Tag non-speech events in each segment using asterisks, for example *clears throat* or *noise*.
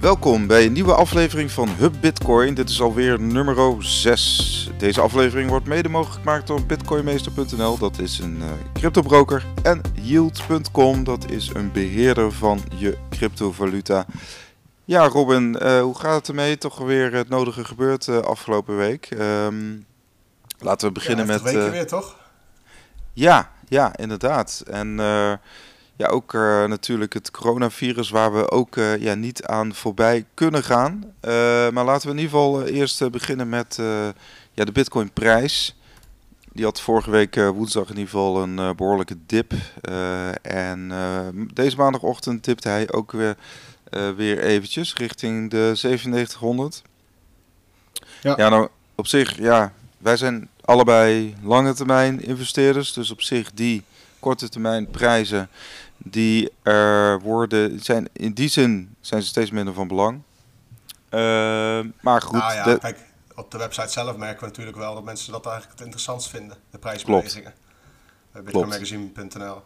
Welkom bij een nieuwe aflevering van Hub Bitcoin. Dit is alweer nummer 6. Deze aflevering wordt mede mogelijk gemaakt door bitcoinmeester.nl. Dat is een uh, cryptobroker. En yield.com. Dat is een beheerder van je cryptovaluta. Ja, Robin, uh, hoe gaat het ermee? Toch weer het nodige gebeurd uh, afgelopen week. Um, laten we beginnen ja, met. weken weer, toch? Ja, ja, inderdaad. En ja, ook uh, natuurlijk het coronavirus waar we ook uh, ja, niet aan voorbij kunnen gaan. Uh, maar laten we in ieder geval eerst beginnen met ja, de bitcoin prijs. Die had vorige week woensdag in ieder geval een behoorlijke dip. en deze maandagochtend tipte hij ook weer, weer eventjes richting de 9700. Ja. ja, nou op zich, ja, wij zijn allebei lange termijn investeerders. Dus op zich die korte termijn prijzen die er worden, zijn, in die zin zijn ze steeds minder van belang. Uh, maar goed. Nou ja, de... kijk, op de website zelf merken we natuurlijk wel dat mensen dat eigenlijk het interessantst vinden, de prijsbewegingen. Bij bitcoinmagazine.nl.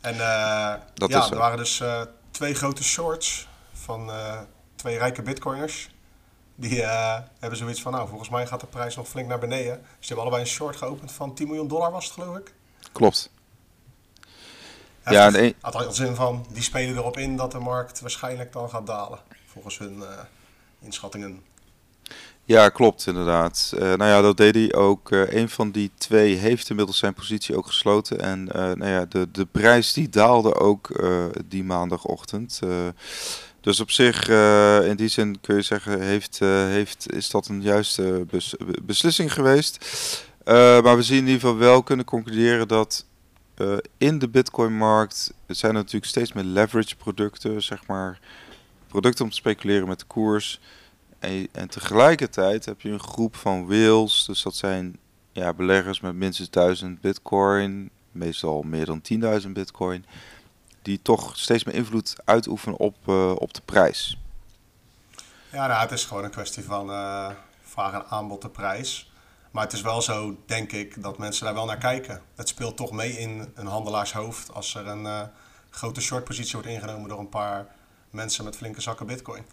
En uh, dat ja, er waren dus uh, twee grote shorts van twee rijke bitcoiners. Die hebben zoiets van, nou, volgens mij gaat de prijs nog flink naar beneden. Dus die hebben allebei een short geopend van 10 miljoen dollar was het, geloof ik. Klopt. Ja, nee. Had al zin van, die spelen erop in dat de markt waarschijnlijk dan gaat dalen, volgens hun uh, inschattingen. Ja, klopt inderdaad. Uh, nou ja, dat deed hij ook. Uh, een van die twee heeft inmiddels zijn positie ook gesloten. En nou ja, de, de prijs die daalde ook die maandagochtend. dus op zich, in die zin kun je zeggen, heeft, heeft, is dat een juiste bes beslissing geweest. maar we zien in ieder geval wel kunnen concluderen dat uh, in de Bitcoin-markt zijn er natuurlijk steeds meer leverage producten, zeg maar producten om te speculeren met de koers. En, en tegelijkertijd heb je een groep van whales, dus dat zijn ja, beleggers met minstens 1000 Bitcoin, meestal meer dan 10.000 Bitcoin, die toch steeds meer invloed uitoefenen op, uh, op de prijs. Ja, nou, het is gewoon een kwestie van uh, vraag en aanbod de prijs. Maar het is wel zo, denk ik, dat mensen daar wel naar kijken. Het speelt toch mee in een handelaarshoofd als er een uh, grote shortpositie wordt ingenomen door een paar mensen met flinke zakken bitcoin.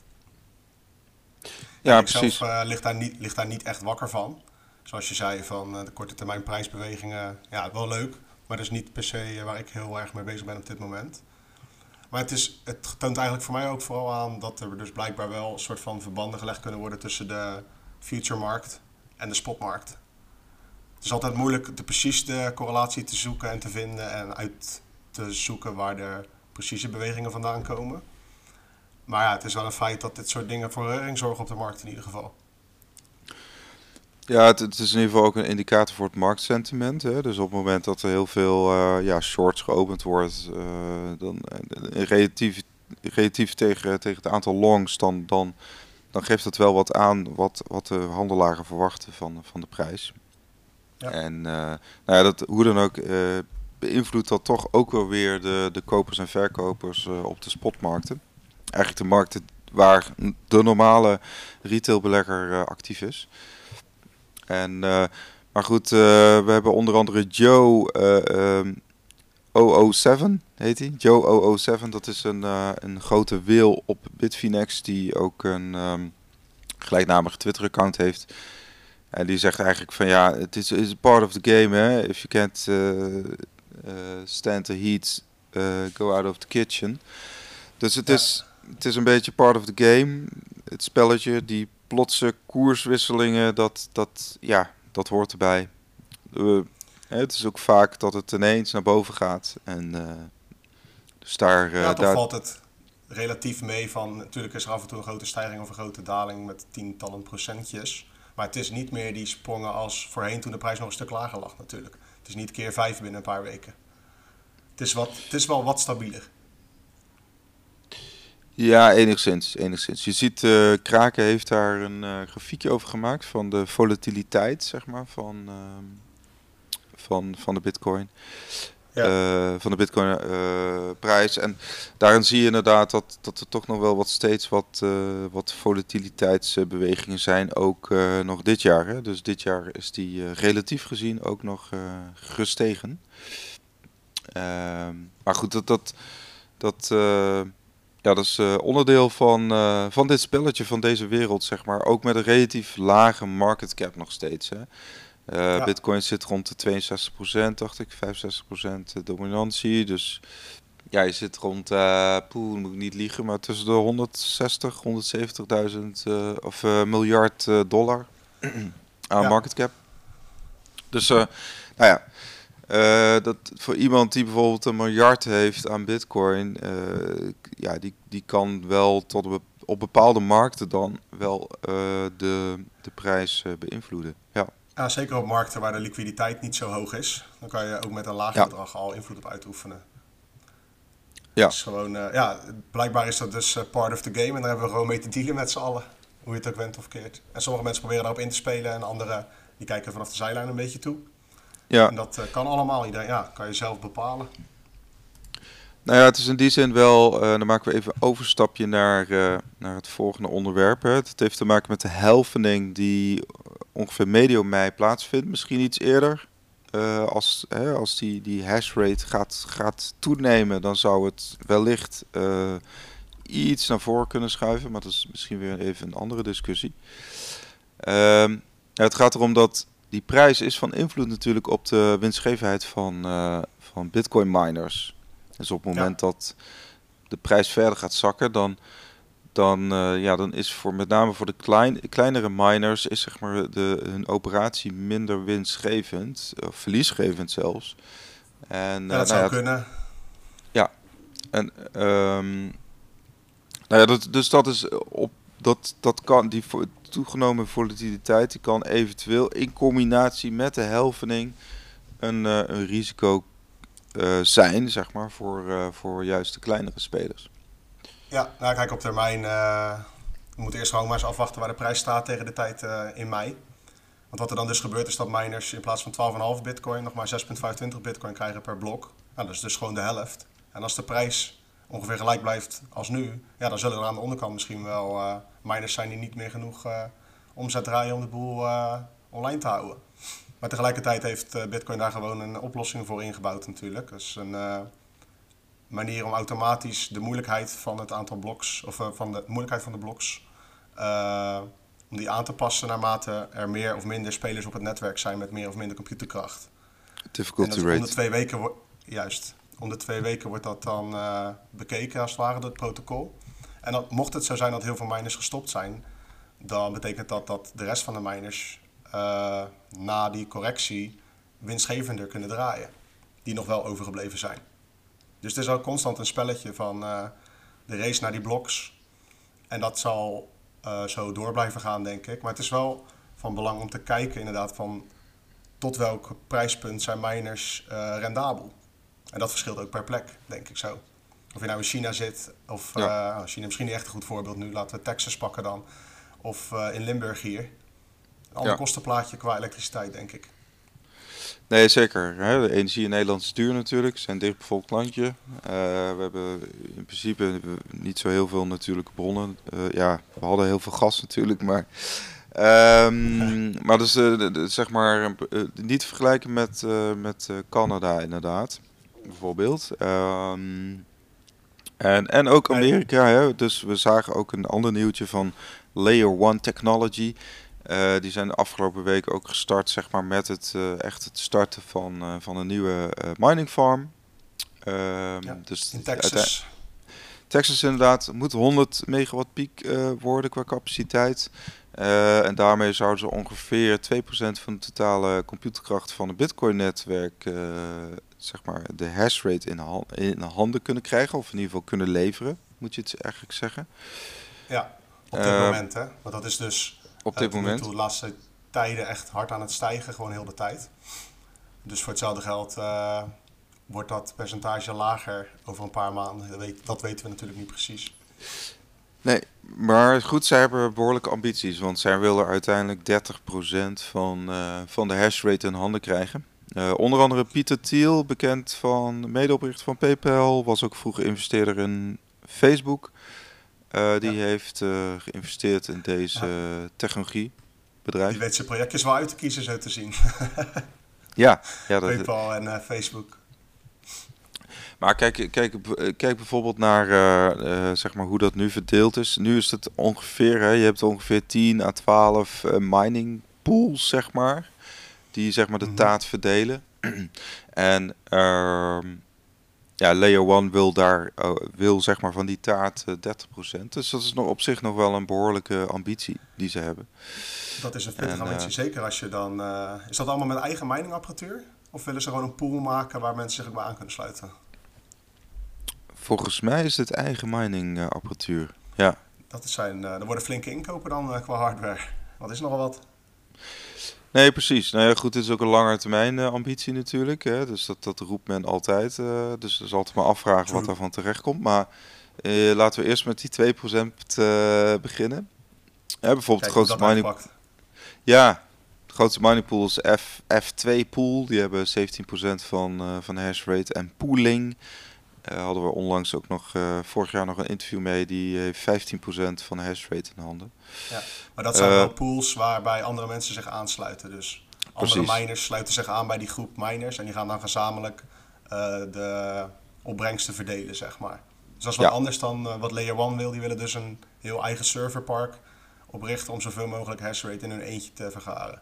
Ja, precies. Zelf uh, ligt, daar niet, ligt daar niet echt wakker van. Zoals je zei, van uh, de korte termijn prijsbewegingen, ja, wel leuk. Maar dat is niet per se waar ik heel erg mee bezig ben op dit moment. Maar het, is, het toont eigenlijk voor mij ook vooral aan dat er dus blijkbaar wel een soort van verbanden gelegd kunnen worden tussen de future markt en de spotmarkt. Het is altijd moeilijk de precies de correlatie te zoeken en te vinden en uit te zoeken waar de precieze bewegingen vandaan komen. Maar ja, het is wel een feit dat dit soort dingen voor reuring zorgen op de markt in ieder geval. Ja, het, is in ieder geval ook een indicator voor het marktsentiment. Hè? Dus op het moment dat er heel veel uh, ja, shorts geopend wordt, uh, dan uh, relatief, relatief tegen, tegen het aantal longs, dan, dan dan geeft het wel wat aan wat, wat de handelaren verwachten van, van de prijs. Ja. En uh, nou ja, dat, hoe dan ook uh, beïnvloedt dat toch ook wel weer de, de kopers en verkopers uh, op de spotmarkten. Eigenlijk de markten waar de normale retailbelegger actief is. En, maar goed, we hebben onder andere Joe um, 007 heet hij. Joe 007, dat is een, uh, een grote wil op Bitfinex die ook een um, gelijknamige Twitter-account heeft. En die zegt eigenlijk van ja, het is, is part of the game. Hè? If you can't uh, uh, stand the heat, go out of the kitchen. Dus het, ja. is, het is een beetje part of the game. Het spelletje, die plotse koerswisselingen, dat, dat, ja, dat hoort erbij. Het is ook vaak dat het ineens naar boven gaat. En uh, dus daar... Ja, dan daar... valt het relatief mee van... Natuurlijk is er af en toe een grote stijging of een grote daling met tientallen procentjes. Maar het is niet meer die sprongen als voorheen toen de prijs nog een stuk lager lag natuurlijk. Het is niet keer vijf binnen een paar weken. Het is, wat, het is wel wat stabieler. Ja, enigszins, enigszins. Je ziet, uh, Kraken heeft daar een uh, grafiekje over gemaakt van de volatiliteit, zeg maar, van, uh, van, van de bitcoin. Ja. Uh, van de bitcoin uh, prijs. En daarin zie je inderdaad dat, dat er toch nog wel wat steeds wat, uh, wat volatiliteitsbewegingen zijn. Ook nog dit jaar. Hè? Dus dit jaar is die relatief gezien ook nog gestegen. Ehm, maar goed, dat, dat, dat Ja, dat is uh, onderdeel van, uh, van dit spelletje, van deze wereld, zeg maar. Ook met een relatief lage market cap nog steeds. Hè. Uh, ja. Bitcoin zit rond de 62%, dacht ik, 65% dominantie. Dus ja, je zit rond, uh, poeh, moet ik niet liegen, maar tussen de 160, 170.000 of miljard dollar *clears throat* aan ja. market cap. Dus, nou ja, uh, dat voor iemand die bijvoorbeeld een miljard heeft aan bitcoin, uh, ja, die, die kan wel tot op, op bepaalde markten dan wel uh, de, de prijs beïnvloeden. Ja. Ja, zeker op markten waar de liquiditeit niet zo hoog is. Dan kan je ook met een laag ja. bedrag al invloed op uitoefenen. Ja. Dus gewoon, ja, blijkbaar is dat dus part of the game en daar hebben we gewoon mee te dealen met z'n allen. Hoe je het ook went of keert. En sommige mensen proberen daarop in te spelen en anderen die kijken vanaf de zijlijn een beetje toe. Ja. En dat uh, kan allemaal. Iedereen, ja, kan je zelf bepalen. Nou ja, het is in die zin wel, uh, dan maken we even een overstapje naar, uh, naar het volgende onderwerp. Hè. Het heeft te maken met de helvening die ongeveer medio mei plaatsvindt, misschien iets eerder. Uh, als hè, als die, die hash rate gaat, gaat toenemen, dan zou het wellicht iets naar voren kunnen schuiven, maar dat is misschien weer even een andere discussie. Ehm, het gaat erom dat die prijs is van invloed natuurlijk op de winstgevendheid van, uh, van bitcoin miners. Dus op het moment dat de prijs verder gaat zakken, dan, dan, uh, ja, dan is voor met name voor de klein, kleinere miners is zeg maar de, hun operatie minder winstgevend, of verliesgevend zelfs. En, ja, dat uh, zou nou ja, kunnen. Ja, en um, nou ja, dat, dus dat is op dat, dat kan die toegenomen volatiliteit die kan eventueel in combinatie met de helvening een, uh, een risico uh, zijn, zeg maar, voor, uh, voor juist de kleinere spelers. Ja, nou kijk, op termijn we moeten eerst gewoon maar eens afwachten waar de prijs staat tegen de tijd in mei. Want wat er dan dus gebeurt is dat miners in plaats van 12,5 bitcoin nog maar 6,25 bitcoin krijgen per blok. Nou, dat is dus gewoon de helft. En als de prijs ongeveer gelijk blijft als nu, ja, dan zullen er aan de onderkant misschien wel miners zijn die niet meer genoeg uh, omzet draaien om de boel uh, online te houden. Maar tegelijkertijd heeft uh, Bitcoin daar gewoon een oplossing voor ingebouwd natuurlijk. Dus een manier om automatisch de moeilijkheid van het aantal bloks, of van de moeilijkheid van de bloks, om die aan te passen naarmate er meer of minder spelers op het netwerk zijn met meer of minder computerkracht. Difficulty rate. Om de twee weken, juist, om de twee weken wordt dat dan bekeken als het ware, het protocol. En dat, mocht het zo zijn dat heel veel miners gestopt zijn, dan betekent dat dat de rest van de miners uh, na die correctie winstgevender kunnen draaien. Die nog wel overgebleven zijn. Dus het is ook constant een spelletje van uh, de race naar die bloks. En dat zal uh, zo door blijven gaan, denk ik. Maar het is wel van belang om te kijken inderdaad van tot welk prijspunt zijn miners rendabel. En dat verschilt ook per plek, denk ik zo. Of je nou in China zit, of ja. uh, China misschien niet echt een goed voorbeeld nu, laten we Texas pakken dan. Of in Limburg hier. Een ander ja. kostenplaatje qua elektriciteit, denk ik. Nee, zeker. De energie in Nederland is duur natuurlijk. Is een dichtbevolkt landje. Uh, we hebben in principe niet zo heel veel natuurlijke bronnen. ja, we hadden heel veel gas natuurlijk, maar... Um, *laughs* maar dus zeg maar niet vergelijken met, met Canada inderdaad, bijvoorbeeld. Um, en, en ook Amerika, hè? dus we zagen ook een ander nieuwtje van Layer One Technology. Uh, die zijn de afgelopen week ook gestart zeg maar, met het, uh, echt het starten van, uh, van een nieuwe mining farm. Ehm, ja, dus in Texas. Texas inderdaad moet 100 megawatt piek worden qua capaciteit. en daarmee zouden ze ongeveer 2% van de totale computerkracht van het Bitcoin-netwerk zeg maar, de hash rate in, in handen kunnen krijgen, of in ieder geval kunnen leveren, moet je het eigenlijk zeggen. Ja, op dit uh, moment hè. Want dat is dus op dit moment. de laatste tijden echt hard aan het stijgen, gewoon heel de tijd. Dus voor hetzelfde geld uh, wordt dat percentage lager over een paar maanden. Dat, weet, dat weten we natuurlijk niet precies. Nee, maar goed, zij hebben behoorlijke ambities, want zij willen uiteindelijk 30% van, uh, van de hash rate in handen krijgen. Uh, onder andere Pieter Thiel, bekend van medeoprichter van PayPal, was ook vroeger investeerder in Facebook. Uh, die ja. heeft uh, geïnvesteerd in deze ja. technologiebedrijf. Die weet zijn projectjes wel uit te kiezen, zo te zien. *laughs* ja, ja dat PayPal en Facebook. Maar kijk, kijk, kijk bijvoorbeeld naar zeg maar hoe dat nu verdeeld is. Nu is het ongeveer, hè, je hebt ongeveer 10 à 12 mining pools, zeg maar. Die zeg maar de mhm. taart verdelen. *clears throat* en ehm, ja, Layer One wil daar uh, wil zeg maar van die taart uh, eh, 30%. Dus dat is nog op zich nog wel een behoorlijke ambitie die ze hebben. Dat is een flinke ambitie, uh, zeker als je dan. is dat allemaal met eigen miningapparatuur? Of willen ze gewoon een pool maken waar mensen zich bij aan kunnen sluiten? Volgens mij is het eigen miningapparatuur. ja. Dat zijn, er worden flinke inkopen dan qua hardware. Wat is nogal wat? Nee, precies. Nou ja, goed, het is ook een lange termijn uh, ambitie natuurlijk. Hè? Dus dat, dat roept men altijd. Uh, dus er is altijd maar afvragen wat daarvan terecht komt. Maar uh, laten we eerst met die 2% beginnen. Ja, bijvoorbeeld de grootste mining... Ja, de grootste mining pool is F, F2 pool. Die hebben 17% van, van de hash rate en pooling. Uh, hadden we onlangs ook nog, uh, vorig jaar nog een interview mee, die heeft 15% van de hash rate in handen. Ja, maar dat zijn wel pools waarbij andere mensen zich aansluiten. Dus andere miners sluiten zich aan bij die groep miners en die gaan dan gezamenlijk de opbrengsten verdelen, zeg maar. Dus dat is wat anders dan wat Layer 1 wil. Die willen dus een heel eigen serverpark oprichten om zoveel mogelijk hash rate in hun eentje te vergaren.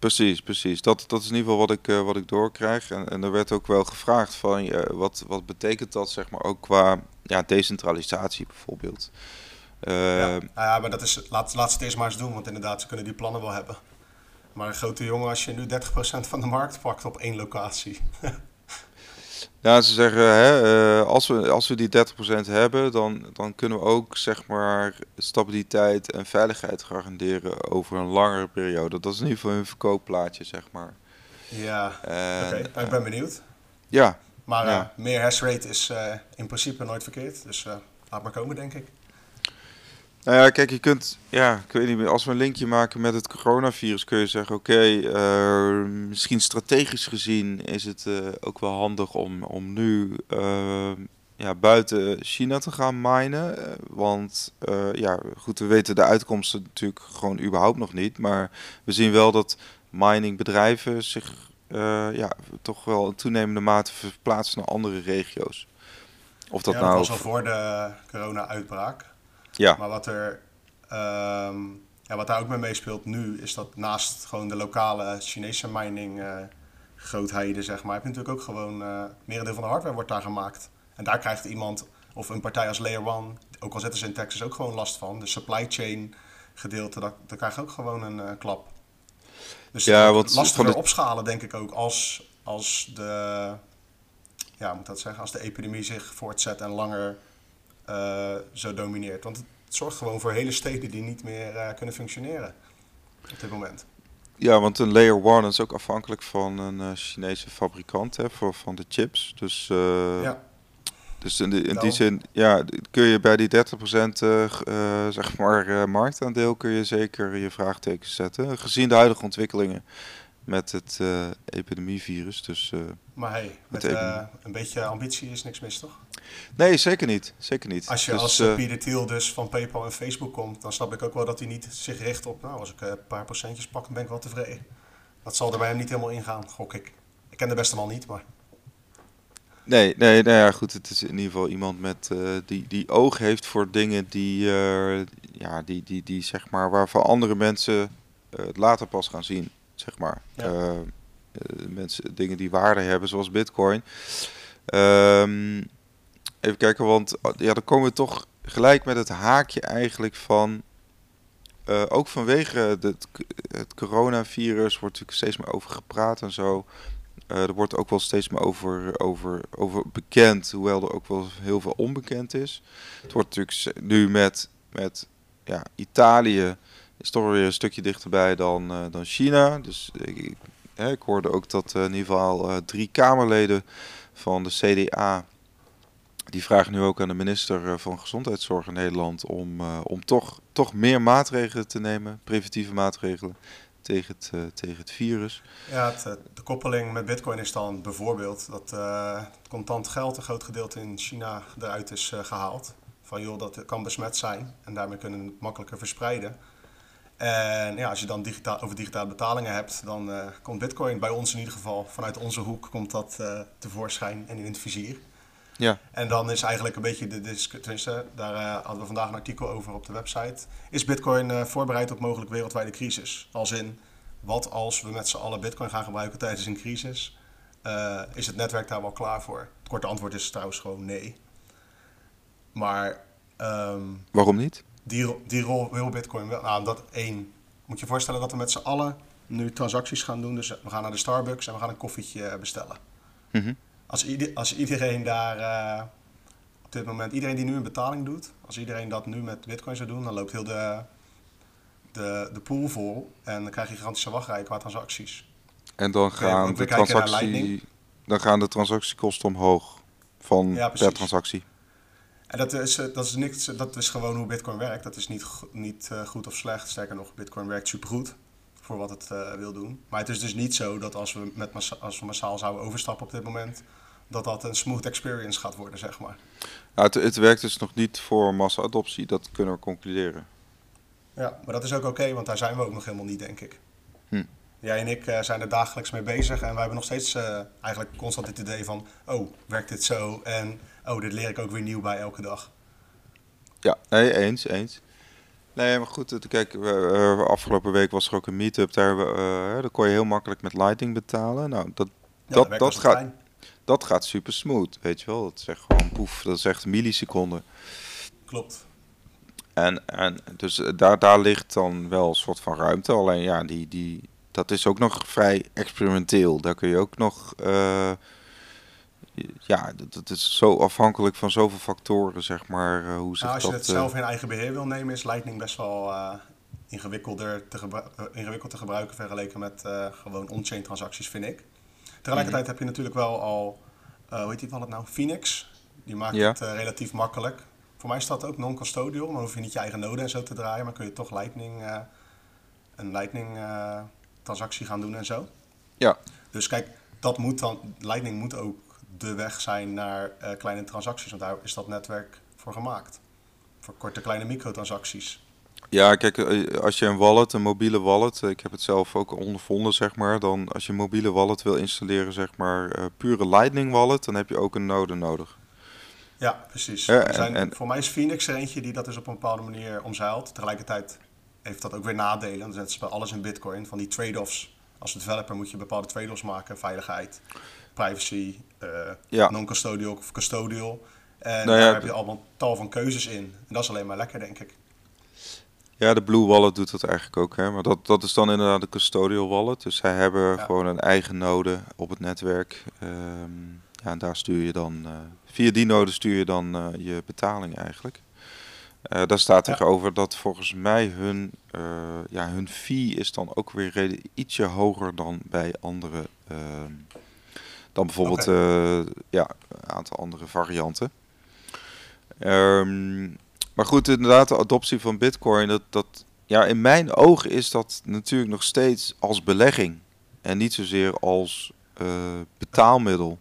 Precies, precies. Dat, dat is in ieder geval wat ik, uh, wat ik doorkrijg. En, en er werd ook wel gevraagd van uh, wat, wat betekent dat zeg maar ook qua ja, decentralisatie bijvoorbeeld. Uh, ja. Nou ja, maar dat is, laat, laat ze het eerst maar eens doen, want inderdaad, ze kunnen die plannen wel hebben. Maar een grote jongen, als je nu 30% van de markt pakt op één locatie. *laughs* Ja, ze zeggen, hè, uh, als, we, als we die 30% hebben, dan, dan kunnen we ook zeg maar, stabiliteit en veiligheid garanderen over een langere periode. Dat is in ieder geval hun verkoopplaatje, zeg maar. Ja, oké. Nou, ik ben benieuwd. Ja. Maar uh, meer hash rate is uh, in principe nooit verkeerd, dus laat maar komen, denk ik. Nou ja, kijk, je kunt, ja, ik weet niet meer, als we een linkje maken met het coronavirus, kun je zeggen, oké, uh, misschien strategisch gezien is het uh, ook wel handig om, om nu uh, ja, buiten China te gaan minen. Want ja, goed, we weten de uitkomsten natuurlijk gewoon überhaupt nog niet. Maar we zien wel dat miningbedrijven zich ja, toch wel in toenemende mate verplaatsen naar andere regio's. Of dat, ja, dat nou... was al voor de corona-uitbraak. Ja. Maar wat er ehm, ja, wat daar ook mee meespeelt nu, is dat naast gewoon de lokale Chinese mining uh, grootheden, zeg maar, heb je natuurlijk ook gewoon uh, merendeel van de hardware wordt daar gemaakt. En daar krijgt iemand of een partij als Layer One, ook al zetten ze in Texas ook gewoon last van. De supply chain gedeelte, daar, daar krijg je ook gewoon een uh, klap. Dus ja, wat lastiger opschalen, denk ik ook, als, als de, ja, moet dat zeggen, als de epidemie zich voortzet en langer uh, zo domineert. Want het zorgt gewoon voor hele steden die niet meer uh, kunnen functioneren op dit moment. Ja, want een Layer 1 is ook afhankelijk van een uh, Chinese fabrikant hè, voor, van de chips. Dus, ja. dus in, de, in die zin ja, kun je bij die 30% zeg maar, marktaandeel kun je zeker je vraagtekens zetten. Gezien de huidige ontwikkelingen met het epidemievirus. Dus, maar hey, met uh, een beetje ambitie is niks mis, toch? Nee, zeker niet. Zeker niet. Als je dus, als uh, Peter Thiel dus van PayPal en Facebook komt, dan snap ik ook wel dat hij niet zich richt op, nou, als ik een paar procentjes pak, dan ben ik wel tevreden. Dat zal er bij hem niet helemaal ingaan, gok ik. Ik ken de beste man niet, maar... Nee, nee, nou ja, goed. Het is in ieder geval iemand met, die, die oog heeft voor dingen die, ja, die, die, die, zeg maar, waarvan andere mensen het later pas gaan zien zeg maar. Ja. Uh, mensen, dingen die waarde hebben, zoals bitcoin. Um, even kijken, want ja, dan komen we toch gelijk met het haakje eigenlijk van... Uh, ook vanwege de, het coronavirus wordt natuurlijk steeds meer over gepraat en zo. Er wordt ook wel steeds meer over, over, over bekend, hoewel er ook wel heel veel onbekend is. Het wordt natuurlijk nu met, met ja, Italië is toch weer een stukje dichterbij dan, dan China. Dus ik, ik hoorde ook dat uh, in ieder geval uh, drie Kamerleden van de CDA... die vragen nu ook aan de minister van Gezondheidszorg in Nederland... om, om toch, toch meer maatregelen te nemen, preventieve maatregelen... Tegen het, tegen het virus. Ja, de koppeling met bitcoin is dan bijvoorbeeld dat contant geld een groot gedeelte in China eruit is gehaald. Van joh, dat kan besmet zijn en daarmee kunnen we het makkelijker verspreiden. En ja, als je dan digitaal, over digitale betalingen hebt, dan uh, komt Bitcoin bij ons in ieder geval vanuit onze hoek komt dat uh, tevoorschijn en in het vizier. Ja. En dan is eigenlijk een beetje de discussie, daar uh, hadden we vandaag een artikel over op de website. Is Bitcoin voorbereid op mogelijk wereldwijde crisis? Als in, wat als we met z'n allen Bitcoin gaan gebruiken tijdens een crisis? is het netwerk daar wel klaar voor? Het korte antwoord is trouwens gewoon nee. Maar. Um, Waarom niet? Die, die rol wil Bitcoin wel. Nou, dat één. Moet je voorstellen dat we met z'n allen nu transacties gaan doen. Dus we gaan naar de Starbucks en we gaan een koffietje bestellen. Mm als, ieder, als iedereen daar uh, op dit moment, iedereen die nu een betaling doet, als iedereen dat nu met Bitcoin zou doen, dan loopt heel de, de, de pool vol en dan krijg je gigantische wachtrijen qua transacties. En dan gaan, de transactie, dan gaan de transactiekosten omhoog van ja, per transactie. En dat is, eh, dat, is niks, dat is gewoon hoe Bitcoin werkt. Dat is niet, niet uh, goed of slecht. Sterker nog, Bitcoin werkt supergoed voor wat het uh, wil doen. Maar het is dus niet zo dat als we, met als we massaal zouden overstappen op dit moment, dat dat een smooth experience gaat worden, zeg maar. Ja, het, het werkt dus nog niet voor massa-adoptie, dat kunnen we concluderen. Ja, maar dat is ook oké, want daar zijn we ook nog helemaal niet, denk ik. Hm. Jij en ik uh, zijn er dagelijks mee bezig en wij hebben nog steeds uh, eigenlijk constant het idee van, oh, werkt dit zo? En oh, dit leer ik ook weer nieuw bij elke dag. Ja, nee, eens, eens. Nee, maar goed, kijk, uh, afgelopen week was er ook een meetup, daar, uh, daar kon je heel makkelijk met Lightning betalen. Nou, dat, dat, dat, gaat, dat gaat super smooth, weet je wel. Dat is echt gewoon poef, dat is echt milliseconden. Klopt. En, en dus daar, daar ligt dan wel een soort van ruimte. Alleen ja, die, die, dat is ook nog vrij experimenteel. Daar kun je ook nog uh, ja, dat, is zo afhankelijk van zoveel factoren, zeg maar. Uh, hoe zich nou, als je het eh, zelf in eigen beheer wil nemen, is Lightning best wel uh, ingewikkelder te ingewikkeld te gebruiken vergeleken met gewoon on-chain transacties, vind ik. Tegelijkertijd mhm. heb je natuurlijk wel al, hoe heet die van het nou, Phoenix. Die maakt het relatief makkelijk. Voor mij staat ook non-custodial, dan hoef je niet je eigen node en zo te draaien, maar kun je toch Lightning, een Lightning transactie gaan doen en zo. Ja. Dus kijk, dat moet dan, Lightning moet ook de weg zijn naar uh, kleine transacties. Want daar is dat netwerk voor gemaakt. Voor korte kleine microtransacties. Ja, kijk, eh, als je een wallet, een mobiele wallet, ik heb het zelf ook ondervonden, zeg maar, dan als je een mobiele wallet wil installeren, zeg maar, uh, pure Lightning wallet, dan heb je ook een node nodig. Ja, precies. en, zijn, en, voor mij is Phoenix er eentje die dat dus op een bepaalde manier omzeilt. Tegelijkertijd heeft dat ook weer nadelen. Dan zetten ze bij alles in Bitcoin, van die trade-offs. Als developer moet je bepaalde trade-offs maken, veiligheid privacy, uh, ja. non-custodial of custodial. En nou daar heb je allemaal tal van keuzes in. En dat is alleen maar lekker, denk ik. Ja, de Blue Wallet doet dat eigenlijk ook. Hè? Maar dat, dat is dan inderdaad de custodial wallet. Dus zij hebben gewoon een eigen node op het netwerk. Um, ja, en daar stuur je dan, uh, via die node stuur je dan uh, je betaling eigenlijk. Uh, daar staat tegenover ja. dat volgens mij hun, ja, hun fee is dan ook weer ietsje hoger dan bij andere ehm, dan bijvoorbeeld okay. Eh, ja, een aantal andere varianten. Um, maar goed, inderdaad, de adoptie van Bitcoin, dat, dat, ja, in mijn ogen is dat natuurlijk nog steeds als belegging. En niet zozeer als uh, betaalmiddel.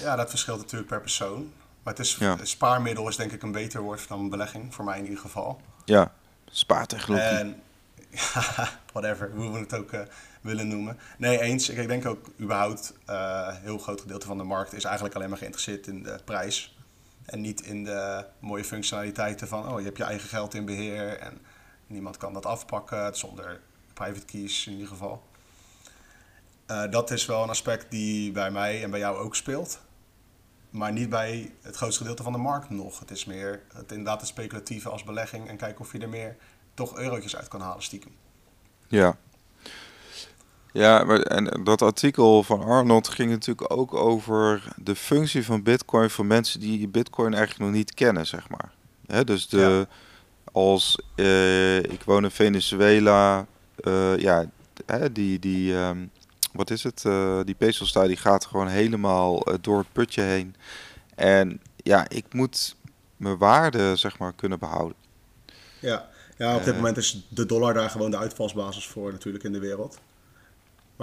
Ja, dat verschilt natuurlijk per persoon. Maar het is, ja. spaarmiddel is denk ik een beter woord dan belegging, voor mij in ieder geval. Ja, spaartechnologie. En, *laughs* whatever, hoe we het ook uh, willen noemen. Nee, eens. Ik denk ook überhaupt uh, een heel groot gedeelte van de markt is eigenlijk alleen maar geïnteresseerd in de prijs. En niet in de mooie functionaliteiten van, oh, je hebt je eigen geld in beheer en niemand kan dat afpakken zonder private keys in ieder geval. Uh, dat is wel een aspect die bij mij en bij jou ook speelt. Maar niet bij het grootste gedeelte van de markt nog. Het is meer het inderdaad het speculatieve als belegging en kijken of je er meer toch eurotjes uit kan halen stiekem. Ja, ja, maar, en dat artikel van Arnold ging natuurlijk ook over de functie van Bitcoin voor mensen die Bitcoin eigenlijk nog niet kennen, zeg maar. Hè, dus de, als uh, ik woon in Venezuela, uh, ja, hè, die, die um, wat is het? Uh, die pesos daar die gaat gewoon helemaal door het putje heen. En ja, ik moet mijn waarde, zeg maar, kunnen behouden. Ja, ja op dit moment is de dollar daar gewoon de uitvalsbasis voor natuurlijk in de wereld.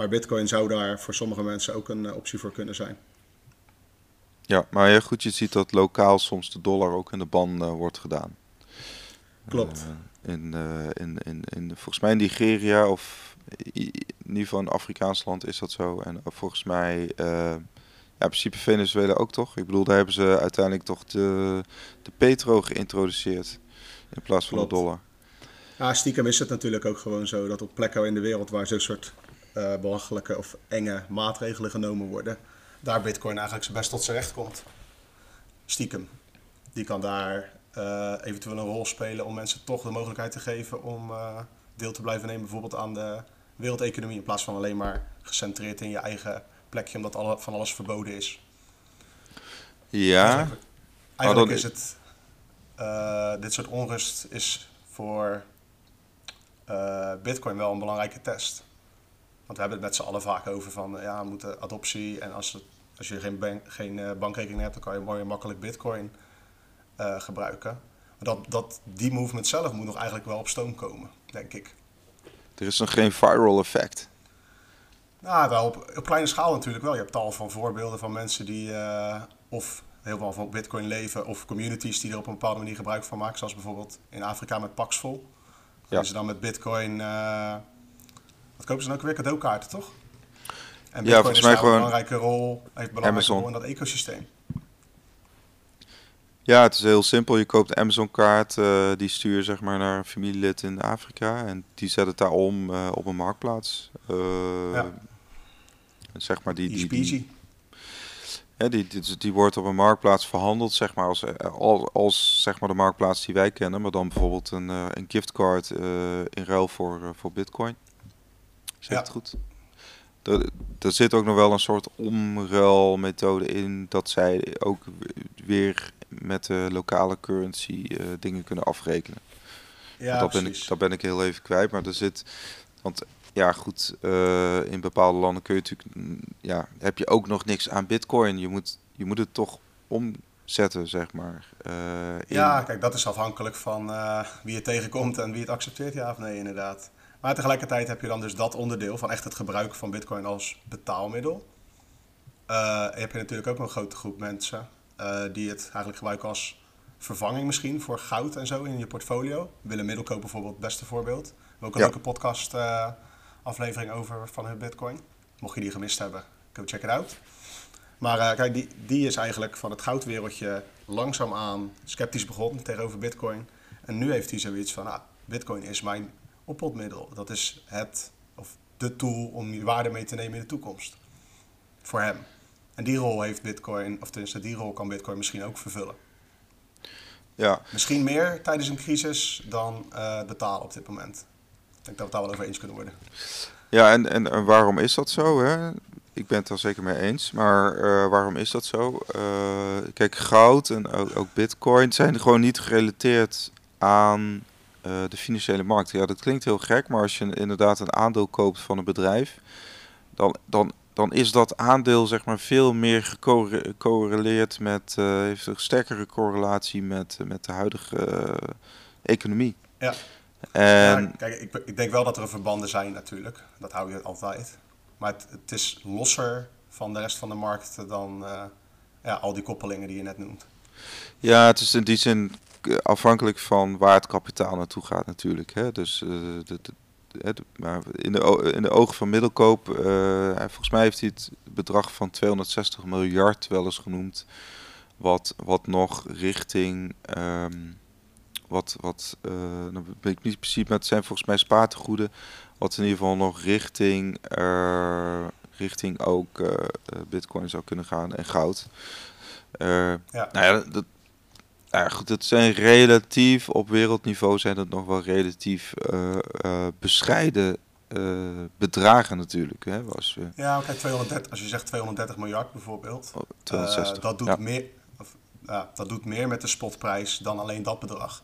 Maar Bitcoin zou daar voor sommige mensen ook een eh, optie voor kunnen zijn. Ja, maar heel goed, je ziet dat lokaal soms de dollar ook in de ban uh, wordt gedaan. Klopt. in, in, in, in, volgens mij in Nigeria of in ieder geval een Afrikaans land is dat zo. En volgens mij ja, in principe Venezuela ook toch? Ik bedoel, daar hebben ze uiteindelijk toch de, de petro geïntroduceerd in plaats van Klopt. de dollar. Ja, stiekem is het natuurlijk ook gewoon zo dat op plekken in de wereld waar zo'n soort uh, belachelijke of enge maatregelen genomen worden, daar Bitcoin eigenlijk zijn best tot zijn recht komt. Stiekem. Die kan daar uh, eventueel een rol spelen om mensen toch de mogelijkheid te geven om uh, deel te blijven nemen, bijvoorbeeld aan de wereldeconomie, in plaats van alleen maar gecentreerd in je eigen plekje omdat alle, van alles verboden is. Ja. Dus eigenlijk, is het, dit soort onrust is voor Bitcoin wel een belangrijke test. Want we hebben het met z'n allen vaak over van ja, we moeten adoptie en als, het, als je geen, bank, geen uh, bankrekening hebt, dan kan je mooi en makkelijk Bitcoin gebruiken. Maar dat, dat, die movement zelf moet nog eigenlijk wel op stoom komen, denk ik. Er is nog geen viral effect. Nou, wel op, op, kleine schaal natuurlijk wel. Je hebt tal van voorbeelden van mensen die uh, of helemaal van Bitcoin leven, of communities die er op een bepaalde manier gebruik van maken. Zoals bijvoorbeeld in Afrika met Paxful. Ja. ze dan met Bitcoin. Uh, wat kopen ze dan ook weer? Cadeaukaarten, toch? En ja, volgens mij gewoon een belangrijke rol, heeft een belangrijke rol in dat ecosysteem. Ja, het is heel simpel. Je koopt Amazon-kaart, uh, die stuur je zeg maar naar een familielid in Afrika en die zet het daar om uh, op een marktplaats. Uh, ja. Zeg maar die, die, die, ja, die, die, die, wordt op een marktplaats verhandeld, zeg maar, als, als, als zeg maar de marktplaats die wij kennen, maar dan bijvoorbeeld een, een giftcard in ruil voor, voor bitcoin. Ja. het goed? Er, er zit ook nog wel een soort omruilmethode in dat zij ook weer met de lokale currency uh, dingen kunnen afrekenen. Ja, dat, ben ik, dat ben ik heel even kwijt. Maar er zit. Want ja, goed, uh, in bepaalde landen kun je natuurlijk. Mm, ja, heb je ook nog niks aan Bitcoin. Je moet, je moet het toch omzetten, zeg maar. Uh, ja, kijk, dat is afhankelijk van wie je tegenkomt en wie het accepteert, ja of nee, inderdaad. Maar tegelijkertijd heb je dan dus dat onderdeel van echt het gebruik van Bitcoin als betaalmiddel. Uh, heb je natuurlijk ook een grote groep mensen uh, die het eigenlijk gebruiken als vervanging misschien voor goud en zo in je portfolio. Willem Middelkoop bijvoorbeeld, het beste voorbeeld. We hebben ook een leuke podcast uh, aflevering over van hun bitcoin. Mocht je die gemist hebben, go check it out. Maar kijk, die, die is eigenlijk van het goudwereldje langzaamaan sceptisch begonnen tegenover bitcoin. En nu heeft hij zoiets van, ah, bitcoin is mijn oppotmiddel. Dat is het, of de tool om je waarde mee te nemen in de toekomst. Voor hem. En die rol heeft Bitcoin, of tenminste die rol kan Bitcoin misschien ook vervullen. Ja. Misschien meer tijdens een crisis dan uh, betalen op dit moment. Ik denk dat we het daar wel over eens kunnen worden. Ja, en, en, waarom is dat zo? Hè? Ik ben het er zeker mee eens. Maar uh, waarom is dat zo? Uh, kijk, goud en ook, ook, bitcoin zijn gewoon niet gerelateerd aan de financiële markt. Ja, dat klinkt heel gek, maar als je inderdaad een aandeel koopt van een bedrijf, dan, dan dan is dat aandeel zeg maar veel meer gecorreleerd met, uh, heeft een sterkere correlatie met, uh, met de huidige uh, economie. Ja. En... Ja, kijk, ik, ik, denk wel dat er verbanden zijn natuurlijk. Dat hou je altijd. Maar het, het is losser van de rest van de markt dan ja, al die koppelingen die je net noemt. Ja, het is in die zin afhankelijk van waar het kapitaal naartoe gaat natuurlijk. Hè? Dus de, de, maar in de, in de ogen van Middelkoop, uh, volgens mij heeft hij het bedrag van 260 miljard wel eens genoemd. Wat, wat nog richting, um, wat, wat uh, dan ben ik niet precies, maar het zijn volgens mij spaartegoeden. Wat in ieder geval nog richting, richting ook bitcoin zou kunnen gaan en goud. ja. Nou ja, dat, ja, goed, het zijn relatief, op wereldniveau zijn het nog wel relatief uh, uh, bescheiden uh, bedragen natuurlijk. Hè, was, ja, kijk, 230, als je zegt 230 miljard bijvoorbeeld, oh, 260, dat, doet meer, of, ja, dat doet meer met de spotprijs dan alleen dat bedrag.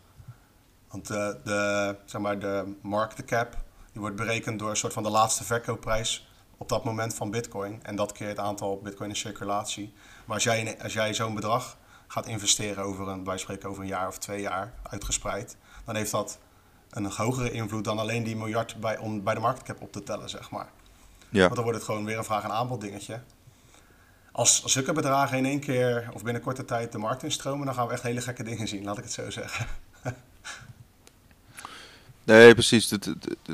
Want de, de, zeg maar, de market cap die wordt berekend door een soort van de laatste verkoopprijs op dat moment van bitcoin. En dat keer het aantal bitcoin in circulatie. Maar als jij, als jij zo'n bedrag gaat investeren over een, wij spreken over een jaar of twee jaar uitgespreid, dan heeft dat een hogere invloed dan alleen die miljard bij, om bij de marktcap op te tellen, zeg maar. Ja. Want dan wordt het gewoon weer een vraag- en aanbod dingetje. Als, zulke bedragen in één keer of binnen korte tijd de markt instromen, dan gaan we echt hele gekke dingen zien, laat ik het zo zeggen. *laughs* Nee, precies.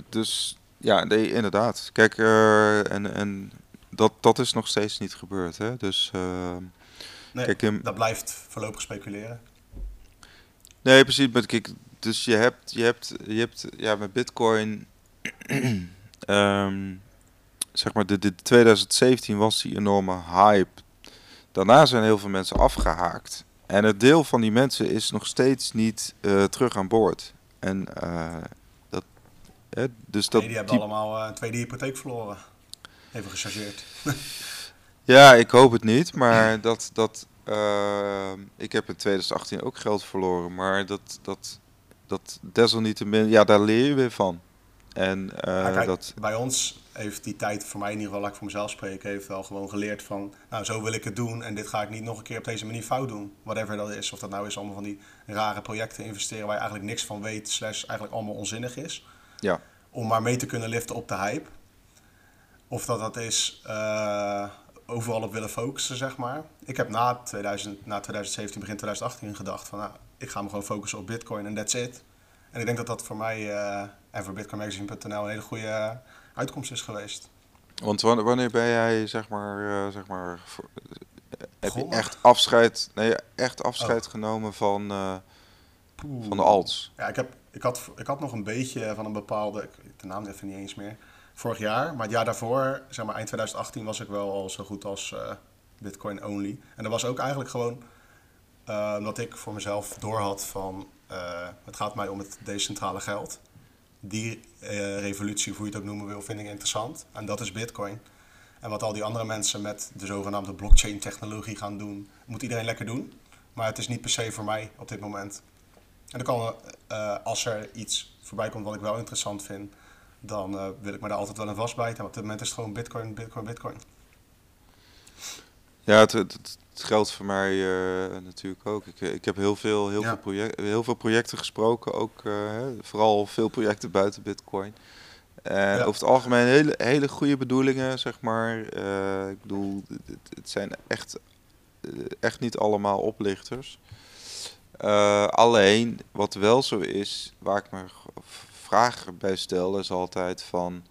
Dus ja, nee, inderdaad. Kijk, uh, en, en dat, dat is nog steeds niet gebeurd. Hè? Dus, uh, nee, kijk, dat blijft voorlopig speculeren. Nee, precies. Maar kijk, dus je hebt, je hebt, je hebt ja, met Bitcoin. um, *clears throat* zeg maar, de, de 2017 was die enorme hype. Daarna zijn heel veel mensen afgehaakt. En het deel van die mensen is nog steeds niet uh, terug aan boord. En uh, dat. Hè, dus dat die hebben allemaal uh, een tweede hypotheek verloren. Even gechargeerd. *laughs* ja, ik hoop het niet. Maar *laughs* dat. dat ik heb in 2018 ook geld verloren. Maar dat. dat dat desalniettemin, ja, daar leer je weer van. En uh, kijk, dat... bij ons heeft die tijd voor mij in ieder geval, laat ik voor mezelf spreken, heeft wel gewoon geleerd van, nou zo wil ik het doen en dit ga ik niet nog een keer op deze manier fout doen. Whatever dat is, of dat nou is allemaal van die rare projecten investeren waar je eigenlijk niks van weet, slash eigenlijk allemaal onzinnig is. Ja. Om maar mee te kunnen liften op de hype. Of dat dat is uh, overal op willen focussen, zeg maar. Ik heb na, 2000, na 2017, begin 2018 gedacht van, nou, ik ga me gewoon focussen op bitcoin en that's it. En ik denk dat dat voor mij uh, en voor bitcoinmagazine.nl een hele goede uitkomst is geweest. Want wanneer ben jij, zeg maar, uh, zeg maar voor, uh, heb je echt afscheid, nee, echt afscheid oh. genomen van, uh, van de alts? Ja, ik, heb, ik, had, ik had nog een beetje van een bepaalde, de naam even niet eens meer, vorig jaar. Maar het jaar daarvoor, zeg maar eind 2018, was ik wel al zo goed als bitcoin only. En dat was ook eigenlijk gewoon omdat ik voor mezelf doorhad van, het gaat mij om het decentrale geld die uh, revolutie, hoe je het ook noemen wil, vind ik interessant. En dat is Bitcoin. En wat al die andere mensen met de zogenaamde blockchain-technologie gaan doen, moet iedereen lekker doen. Maar het is niet per se voor mij op dit moment. En dan kan, uh, als er iets voorbij komt wat ik wel interessant vind, dan uh, wil ik me daar altijd wel in vastbijten. Maar op dit moment is het gewoon Bitcoin, Bitcoin, Bitcoin. Ja, het, het, het geldt voor mij uh, natuurlijk ook. Ik, ik heb heel veel, heel, veel project, heel veel projecten gesproken, ook uh, vooral veel projecten buiten Bitcoin. En ja. over het algemeen hele, hele goede bedoelingen, zeg maar. Ik bedoel, het, het, zijn echt, echt niet allemaal oplichters. alleen, wat wel zo is, waar ik me vragen bij stel, is altijd van...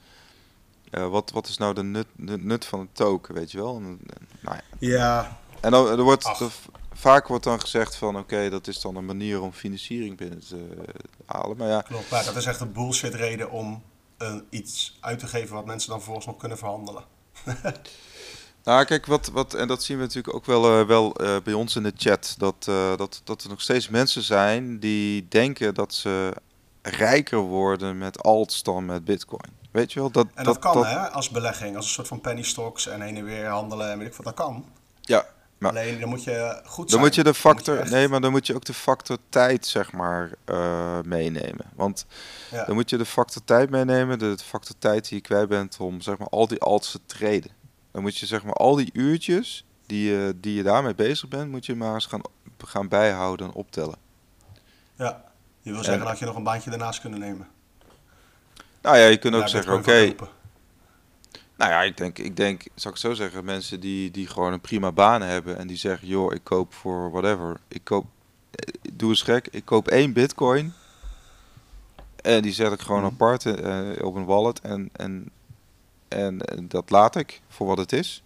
wat, wat is nou de nut, de nut van een token, weet je wel? Nou, ja. ja. En dan, er wordt, vaak wordt dan gezegd van oké, dat is dan een manier om financiering binnen te halen. Maar ja. Klopt, maar dat is echt een bullshit reden om uh, iets uit te geven wat mensen dan vervolgens nog kunnen verhandelen. *laughs* nou, kijk, wat, wat, en dat zien we natuurlijk ook wel, wel bij ons in de chat, dat, dat, dat er nog steeds mensen zijn die denken dat ze rijker worden met alts dan met bitcoin. Weet je wel? Dat, en dat, dat kan, hè, als belegging, als een soort van penny stocks en heen en weer handelen en weet ik wat, dat kan. Ja, maar Alleen dan moet je goed zijn. Dan moet je de factor, nee, maar dan moet je ook de factor tijd zeg maar uh, meenemen. Want ja. dan moet je de factor tijd meenemen, de factor tijd die je kwijt bent om zeg maar al die alts te treden. Dan moet je zeg maar al die uurtjes die je, die je daarmee bezig bent, moet je maar eens gaan, gaan bijhouden en optellen. Ja, je wil zeggen en, dat je nog een baantje daarnaast kunnen nemen. Nou ja, je kunt ook zeggen, oké, okay, nou ja, ik denk, ik denk, zou ik zo zeggen, mensen die, die gewoon een prima baan hebben en die zeggen, joh, ik koop voor whatever, ik koop, eh, doe eens gek, ik koop één bitcoin en die zet ik gewoon mhm. apart uh, op een wallet en, en, en, dat laat ik voor wat het is.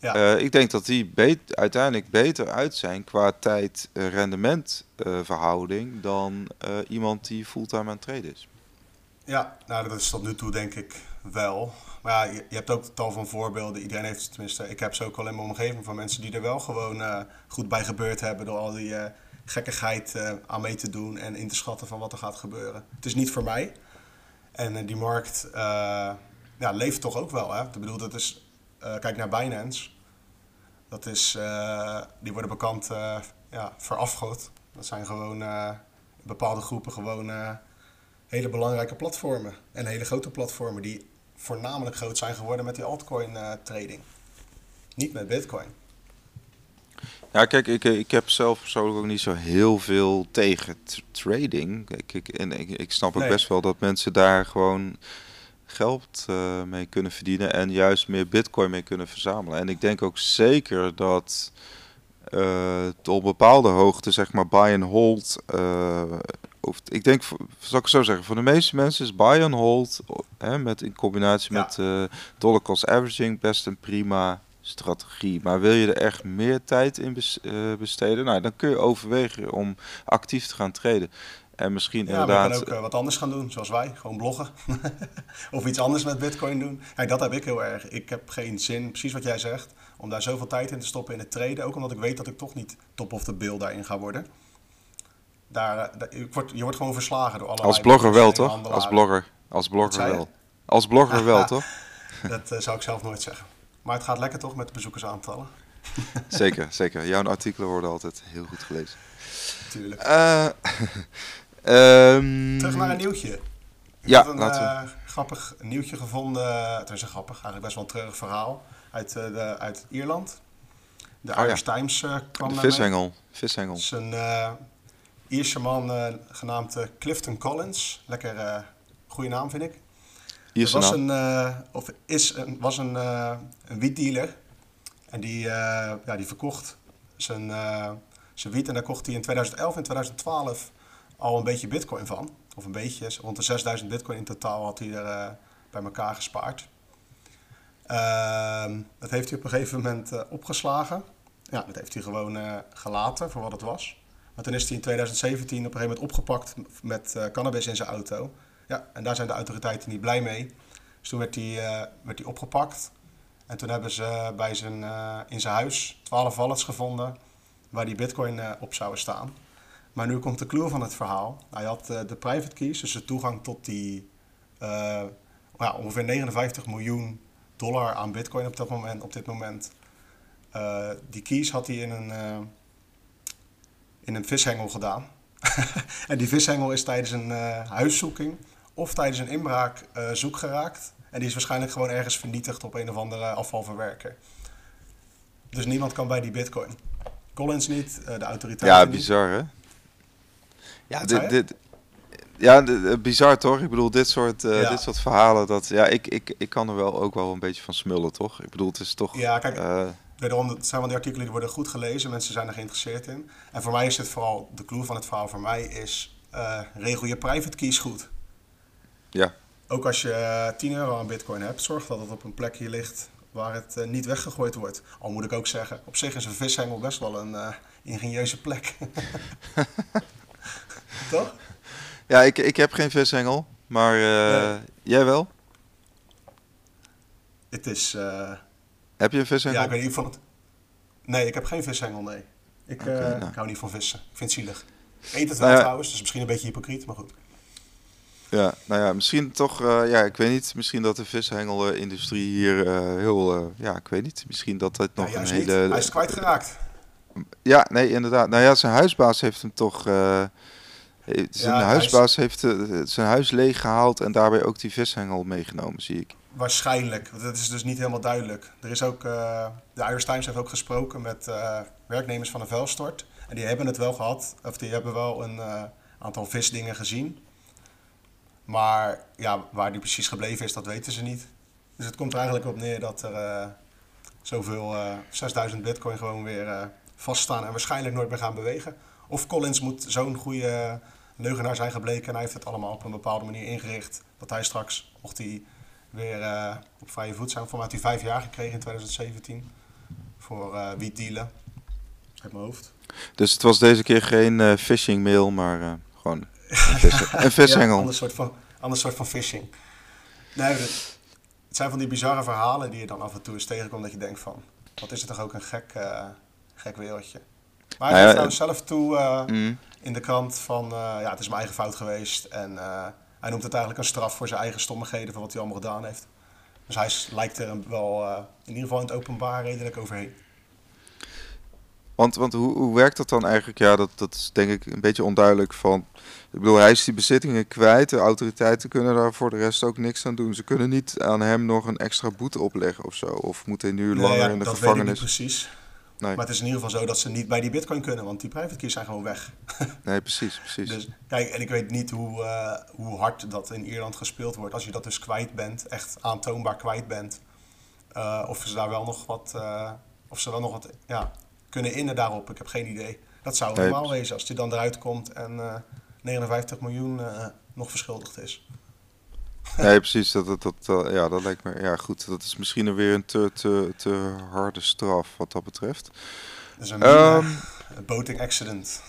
Ja. Uh, ik denk dat die bet uiteindelijk beter uit zijn qua tijd-rendement verhouding dan iemand die fulltime aan het traden is. Ja, nou dat is tot nu toe denk ik wel. Maar ja, je, je, hebt ook tal van voorbeelden. Iedereen heeft tenminste, ik heb ze ook al in mijn omgeving van mensen die er wel gewoon goed bij gebeurd hebben door al die gekkigheid aan mee te doen en in te schatten van wat er gaat gebeuren. Het is niet voor mij. En die markt ja, leeft toch ook wel. Hè? Ik bedoel, dat is, kijk naar Binance. Dat is, die worden bekend ja, voor afgod. Dat zijn gewoon bepaalde groepen gewoon hele belangrijke platformen. En hele grote platformen die voornamelijk groot zijn geworden met die altcoin trading. Niet met bitcoin. Ja, kijk, ik, ik heb zelf persoonlijk ook niet zo heel veel tegen trading. Ik, ik, en ik, ik snap ook best wel dat mensen daar gewoon geld uh, mee kunnen verdienen en juist meer bitcoin mee kunnen verzamelen. En ik denk ook zeker dat uh, tot op bepaalde hoogte, zeg maar, buy and hold of ik denk, zal ik zo zeggen, voor de meeste mensen is buy and hold, hè, met in combinatie met uh, dollar cost averaging, best een prima strategie. Maar wil je er echt meer tijd in besteden, nou, dan kun je overwegen om actief te gaan traden. En misschien ja, inderdaad... kan ook wat anders gaan doen, zoals wij. Gewoon bloggen. *laughs* of iets anders met bitcoin doen. Kijk, dat heb ik heel erg. Ik heb geen zin, precies wat jij zegt, om daar zoveel tijd in te stoppen in het traden. Ook omdat ik weet dat ik toch niet top of the bill daarin ga worden. Daar, daar je, wordt, je wordt gewoon verslagen door alle. Als blogger wel, toch? Als blogger. Als blogger wel. Als blogger wel, toch? dat uh, zou ik zelf nooit zeggen. Maar het gaat lekker toch met de bezoekersaantallen? zeker, *laughs* zeker. Jouw artikelen worden altijd heel goed gelezen. Tuurlijk. Uh, *laughs* um, Terug naar een nieuwtje. Ik ja, een uh, grappig nieuwtje gevonden. Het is een grappig, eigenlijk best wel een treurig verhaal uit, uh, de, uit Ierland. De oh, Irish ja. Times kwam De vishengel. Vishengel. Het is een Ierse man genaamd Clifton Collins. Lekker goede naam vind ik. Ierse was naam. Een, of is een, was een, een wietdealer. En die, ja, die verkocht zijn zijn wiet. En daar kocht hij in 2011 en 2012 al een beetje bitcoin van. Of een beetje, rond de 6000 bitcoin in totaal had hij er uh, bij elkaar gespaard. Uh, dat heeft hij op een gegeven moment uh, opgeslagen. Ja, dat heeft hij gewoon uh, gelaten voor wat het was. Maar toen is hij in 2017 op een gegeven moment opgepakt met cannabis in zijn auto. Ja, en daar zijn de autoriteiten niet blij mee. Dus toen werd hij, werd hij opgepakt. En toen hebben ze bij zijn, in zijn huis 12 wallets gevonden waar die bitcoin op zouden staan. Maar nu komt de clue van het verhaal. Hij had uh, de private keys, dus de toegang tot die uh, ja, ongeveer 59 miljoen dollar aan bitcoin op, dat moment, op dit moment. die keys had hij in een, in een vishengel gedaan. *laughs* en die vishengel is tijdens een huiszoeking of tijdens een inbraak zoek geraakt. En die is waarschijnlijk gewoon ergens vernietigd op een of andere afvalverwerker. Dus niemand kan bij die bitcoin. Collins niet, de autoriteiten Ja, bizar hè? Ja, dit, dit, ja, bizar toch? Ik bedoel, dit soort, uh, ja. dit soort verhalen, dat, ja, ik, ik, ik kan er wel ook wel een beetje van smullen, toch? Ik bedoel, het is toch... Ja, kijk, uh, wederom, het zijn van die artikelen die worden goed gelezen, mensen zijn er geïnteresseerd in. En voor mij is het vooral, de clue van het verhaal voor mij is, uh, regel je private keys goed. Ja. Ook als je 10 euro aan bitcoin hebt, zorg dat het op een plekje ligt waar het niet weggegooid wordt. Al moet ik ook zeggen, op zich is een vishengel best wel een ingenieuze plek. *laughs* *laughs* Toch? Ja, ik, ik heb geen vishengel, maar uh, nee. jij wel? Het is... heb je een vishengel? Ja, ik weet niet van het... Nee, ik heb geen vishengel, nee. Ik, okay, nou. ik hou niet van vissen. Ik vind het zielig. Ik eet het wel nou ja. trouwens, dus misschien een beetje hypocriet, maar goed. Ja, nou ja, misschien toch, uh, ja, ik weet niet, misschien dat de vishengelindustrie hier uh, heel, uh, ja, ik weet niet, misschien dat het nog ja, een hele... Niet. Hij is kwijtgeraakt. Ja, nee, inderdaad. Nou ja, zijn huisbaas heeft hem toch, zijn ja, huisbaas heeft zijn huis leeggehaald en daarbij ook die vishengel meegenomen, zie ik. Waarschijnlijk, dat is dus niet helemaal duidelijk. Er is ook, de Irish Times heeft ook gesproken met werknemers van een vuilstort. En die hebben het wel gehad, of die hebben wel een aantal visdingen gezien. Maar ja, waar die precies gebleven is, dat weten ze niet. Dus het komt er eigenlijk op neer dat er uh, zoveel, uh, 6000 bitcoin gewoon weer uh, vaststaan en waarschijnlijk nooit meer gaan bewegen. Of Collins moet zo'n goede leugenaar zijn gebleken en hij heeft het allemaal op een bepaalde manier ingericht. Dat hij straks, mocht hij weer uh, op vrije voet zijn, voor mij had hij vijf jaar gekregen in 2017 voor uh, wiet dealen. Uit mijn hoofd. Dus het was deze keer geen phishing mail, maar gewoon *laughs* een vishengel. ja, ander soort van, ander soort van phishing. Nee, het, het zijn van die bizarre verhalen die je dan af en toe eens tegenkomt dat je denkt van, wat is het toch ook een gek, gek wereldje. Maar hij nou geeft ja, zelf toe uh, mm. in de krant van, uh, ja, het is mijn eigen fout geweest. En hij noemt het eigenlijk een straf voor zijn eigen stommigheden van wat hij allemaal gedaan heeft. Dus hij lijkt er wel in ieder geval in het openbaar redelijk overheen. Want, want hoe, hoe werkt dat dan eigenlijk? Ja, dat, dat is denk ik een beetje onduidelijk van... Ik bedoel, hij is die bezittingen kwijt. De autoriteiten kunnen daar voor de rest ook niks aan doen. Ze kunnen niet aan hem nog een extra boete opleggen of zo. Of moet hij nu nee, langer ja, in de dat gevangenis? Weet ik niet precies. Nee. Maar het is in ieder geval zo dat ze niet bij die bitcoin kunnen, want die private keys zijn gewoon weg. *laughs* nee, precies, precies. Dus kijk, en ik weet niet hoe, uh, hoe hard dat in Ierland gespeeld wordt. Als je dat dus kwijt bent, echt aantoonbaar kwijt bent. Uh, of ze daar wel nog wat, uh, of ze wel nog wat ja, kunnen innen daarop. Ik heb geen idee. Dat zou nee, normaal wezen als je dan eruit komt en 59 miljoen nog verschuldigd is. *laughs* Nee, precies. Dat, dat, dat, ja, dat lijkt me. Ja, goed. Dat is misschien weer een te, te, te harde straf wat dat betreft. Dat is een um, boating accident.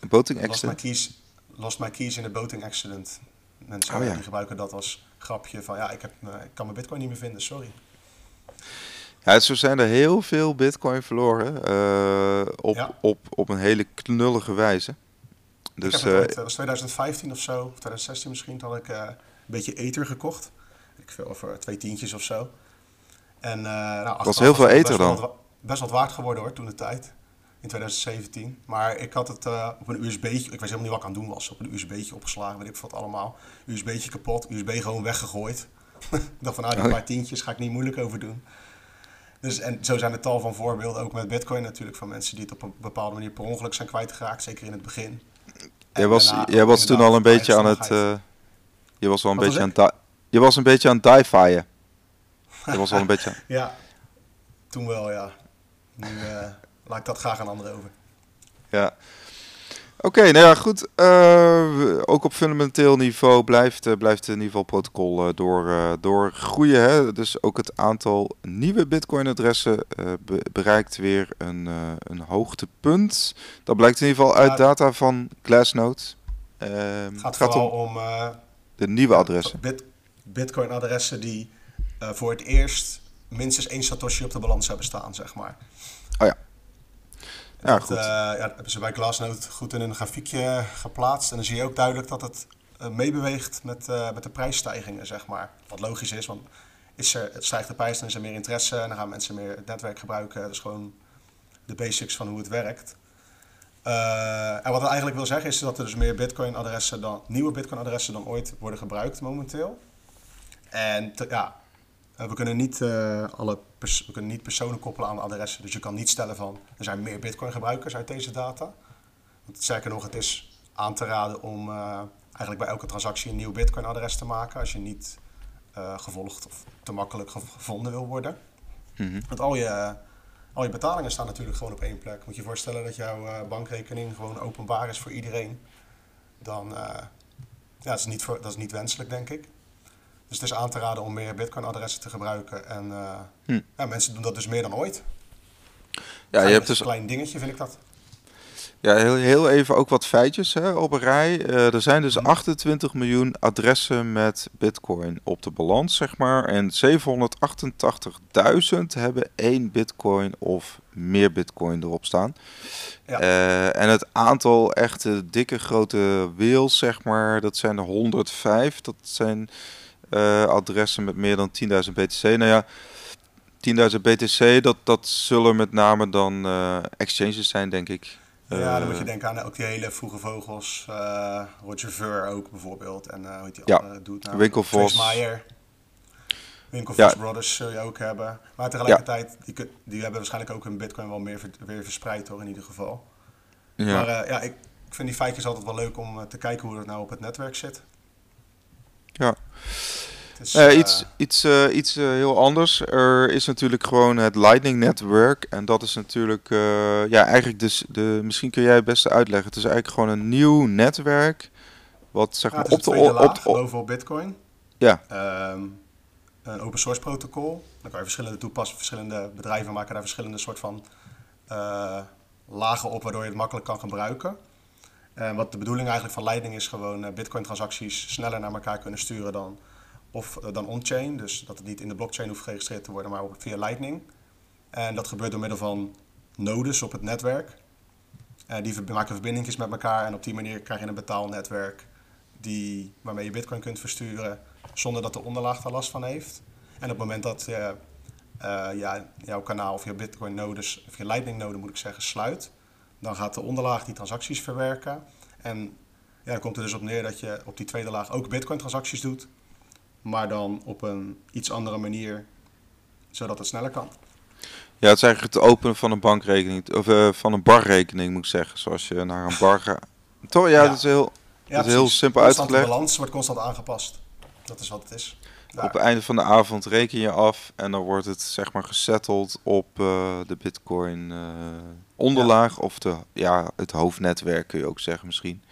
Een boating lost accident? My keys, lost my keys in een boating accident. Mensen Oh, ja. die gebruiken dat als grapje van ja, ik, heb, uh, ik kan mijn bitcoin niet meer vinden, sorry. Ja, zo zijn er heel veel bitcoin verloren uh, op, Ja. op, op een hele knullige wijze. ik Dus heb het eh, ooit, dat was 2015 of zo, of 2016 misschien, had ik uh, beetje ether gekocht. Ik veel voor twee tientjes of zo. En uh, nou, was achteraf heel veel wel dan. wat- best wat waard geworden hoor, toen de tijd. In 2017. Maar ik had het uh, op een USB'tje, ik wist helemaal niet wat ik aan het doen was. Op een USB'tje opgeslagen, weet ik wat allemaal. USB'tje kapot, USB gewoon weggegooid. *laughs* ik dacht van nou, die Oh paar tientjes ga ik niet moeilijk over doen. Dus, en zo zijn er tal van voorbeelden, ook met bitcoin natuurlijk, van mensen die het op een bepaalde manier per ongeluk zijn kwijtgeraakt, zeker in het begin. jij En was, jij was toen al een beetje aan het. Je was wel een Wat beetje aan het. Je was een beetje aan het die-fyen. Je was al een beetje. *laughs* Ja, toen wel, ja. Nu eh, laat ik dat graag aan anderen over. Ja. Oké, nou ja, goed. Eh, ook op fundamenteel niveau blijft, eh, blijft in ieder geval protocol eh, door, eh, door groeien. Hè? Dus ook het aantal nieuwe Bitcoin-adressen be- bereikt weer een, een hoogtepunt. Dat blijkt in ieder geval uit data van Glassnode. Ehm, Het gaat het gaat vooral om om de nieuwe adressen. bit, bitcoin-adressen die eh, voor het eerst minstens één Satoshi op de balans hebben staan, zeg maar. Ja, Dat, goed. eh, ja, dat hebben ze bij Glassnode goed in een grafiekje geplaatst. En dan zie je ook duidelijk dat het eh, meebeweegt met, eh, met de prijsstijgingen, zeg maar. Wat logisch is, want is er, het stijgt de prijs, dan is er meer interesse en dan gaan mensen meer het netwerk gebruiken. Dat is gewoon de basics van hoe het werkt. Eh, en wat het eigenlijk wil zeggen is dat er dus meer Bitcoin-adressen dan nieuwe Bitcoin-adressen dan ooit worden gebruikt momenteel. En te- ja, eh, we kunnen niet eh, alle pers- we kunnen niet personen koppelen aan de adressen. Dus je kan niet stellen van er zijn meer Bitcoin-gebruikers uit deze data. Want sterker nog, het is aan te raden om eigenlijk bij elke transactie een nieuw Bitcoin-adres te maken als je niet gevolgd of te makkelijk gev- gevonden wil worden. Mhm. Want al je, al je betalingen staan natuurlijk gewoon op één plek. Moet je je voorstellen dat jouw eh, bankrekening gewoon openbaar is voor iedereen. Dan uh, ja, dat is, niet voor, dat is niet wenselijk, denk ik. Dus het is aan te raden om meer Bitcoin-adressen te gebruiken. En uh, Hm. ja, mensen doen dat dus meer dan ooit. Ja, je hebt dus Een klein dingetje, vind ik dat. Ja, heel, heel even ook wat feitjes hè, op een rij. Eh, er zijn dus Mhm. 28 miljoen adressen met bitcoin op de balans, zeg maar. En 788.000 hebben één bitcoin of meer bitcoin erop staan. Ja. Eh, en het aantal echte dikke grote whales, zeg maar, dat zijn er 105. Dat zijn eh, adressen met meer dan 10.000 BTC. Nou ja, 10.000 BTC, dat, dat zullen met name dan exchanges zijn, denk ik. Ja, dan moet je Eh, denken aan ook die hele vroege vogels. eh, Roger Ver ook bijvoorbeeld. En eh hoe heet die Ja, andere doet nou? Winkelvos. Meyer. Winkelvos Ja. Brothers zul je ook hebben. Maar tegelijkertijd, die, die hebben waarschijnlijk ook hun bitcoin wel meer weer verspreid hoor, in ieder geval. Ja. Maar ja, ik, ik vind die feitjes altijd wel leuk om te kijken hoe het nou op het netwerk zit. Ja. Eh, eh, iets iets, eh, iets heel anders. Er is natuurlijk gewoon het Lightning Network. En dat is natuurlijk, ja, eigenlijk dus, de, misschien kun jij het beste uitleggen. Het is eigenlijk gewoon een nieuw netwerk. Wat zeg ja, maar het is op de, op, laag op, bovenop bitcoin. ja, Ehm, een open source protocol. Dan kan je verschillende toepassen, verschillende bedrijven maken daar verschillende soort van lagen op, waardoor je het makkelijk kan gebruiken. En wat de bedoeling eigenlijk van Lightning is gewoon bitcoin transacties sneller naar elkaar kunnen sturen dan, of, eh, dan on-chain. Dus dat het niet in de blockchain hoeft geregistreerd te worden, maar via Lightning. En dat gebeurt door middel van nodes op het netwerk. Eh, die maken verbindingjes met elkaar en op die manier krijg je een betaalnetwerk die, waarmee je bitcoin kunt versturen zonder dat de onderlaag daar last van heeft. En op het moment dat eh, ja, jouw kanaal of je bitcoin nodes, of je lightning node moet ik zeggen, sluit, dan gaat de onderlaag die transacties verwerken. En ja, dan komt er dus op neer dat je op die tweede laag ook bitcoin transacties doet, maar dan op een iets andere manier, zodat het sneller kan. ja, het is eigenlijk het openen van een bankrekening. Of eh, van een barrekening moet ik zeggen. Zoals je naar een bar gaat. Toch? Ja, Ja. dat is heel, Ja, dat is heel simpel uitgelegd. balans wordt constant aangepast. Dat is wat het is. Daar. Op het einde van de avond reken je af en dan wordt het zeg maar gesetteld op eh, de Bitcoin eh, onderlaag of de, ja, het hoofdnetwerk kun je ook zeggen misschien.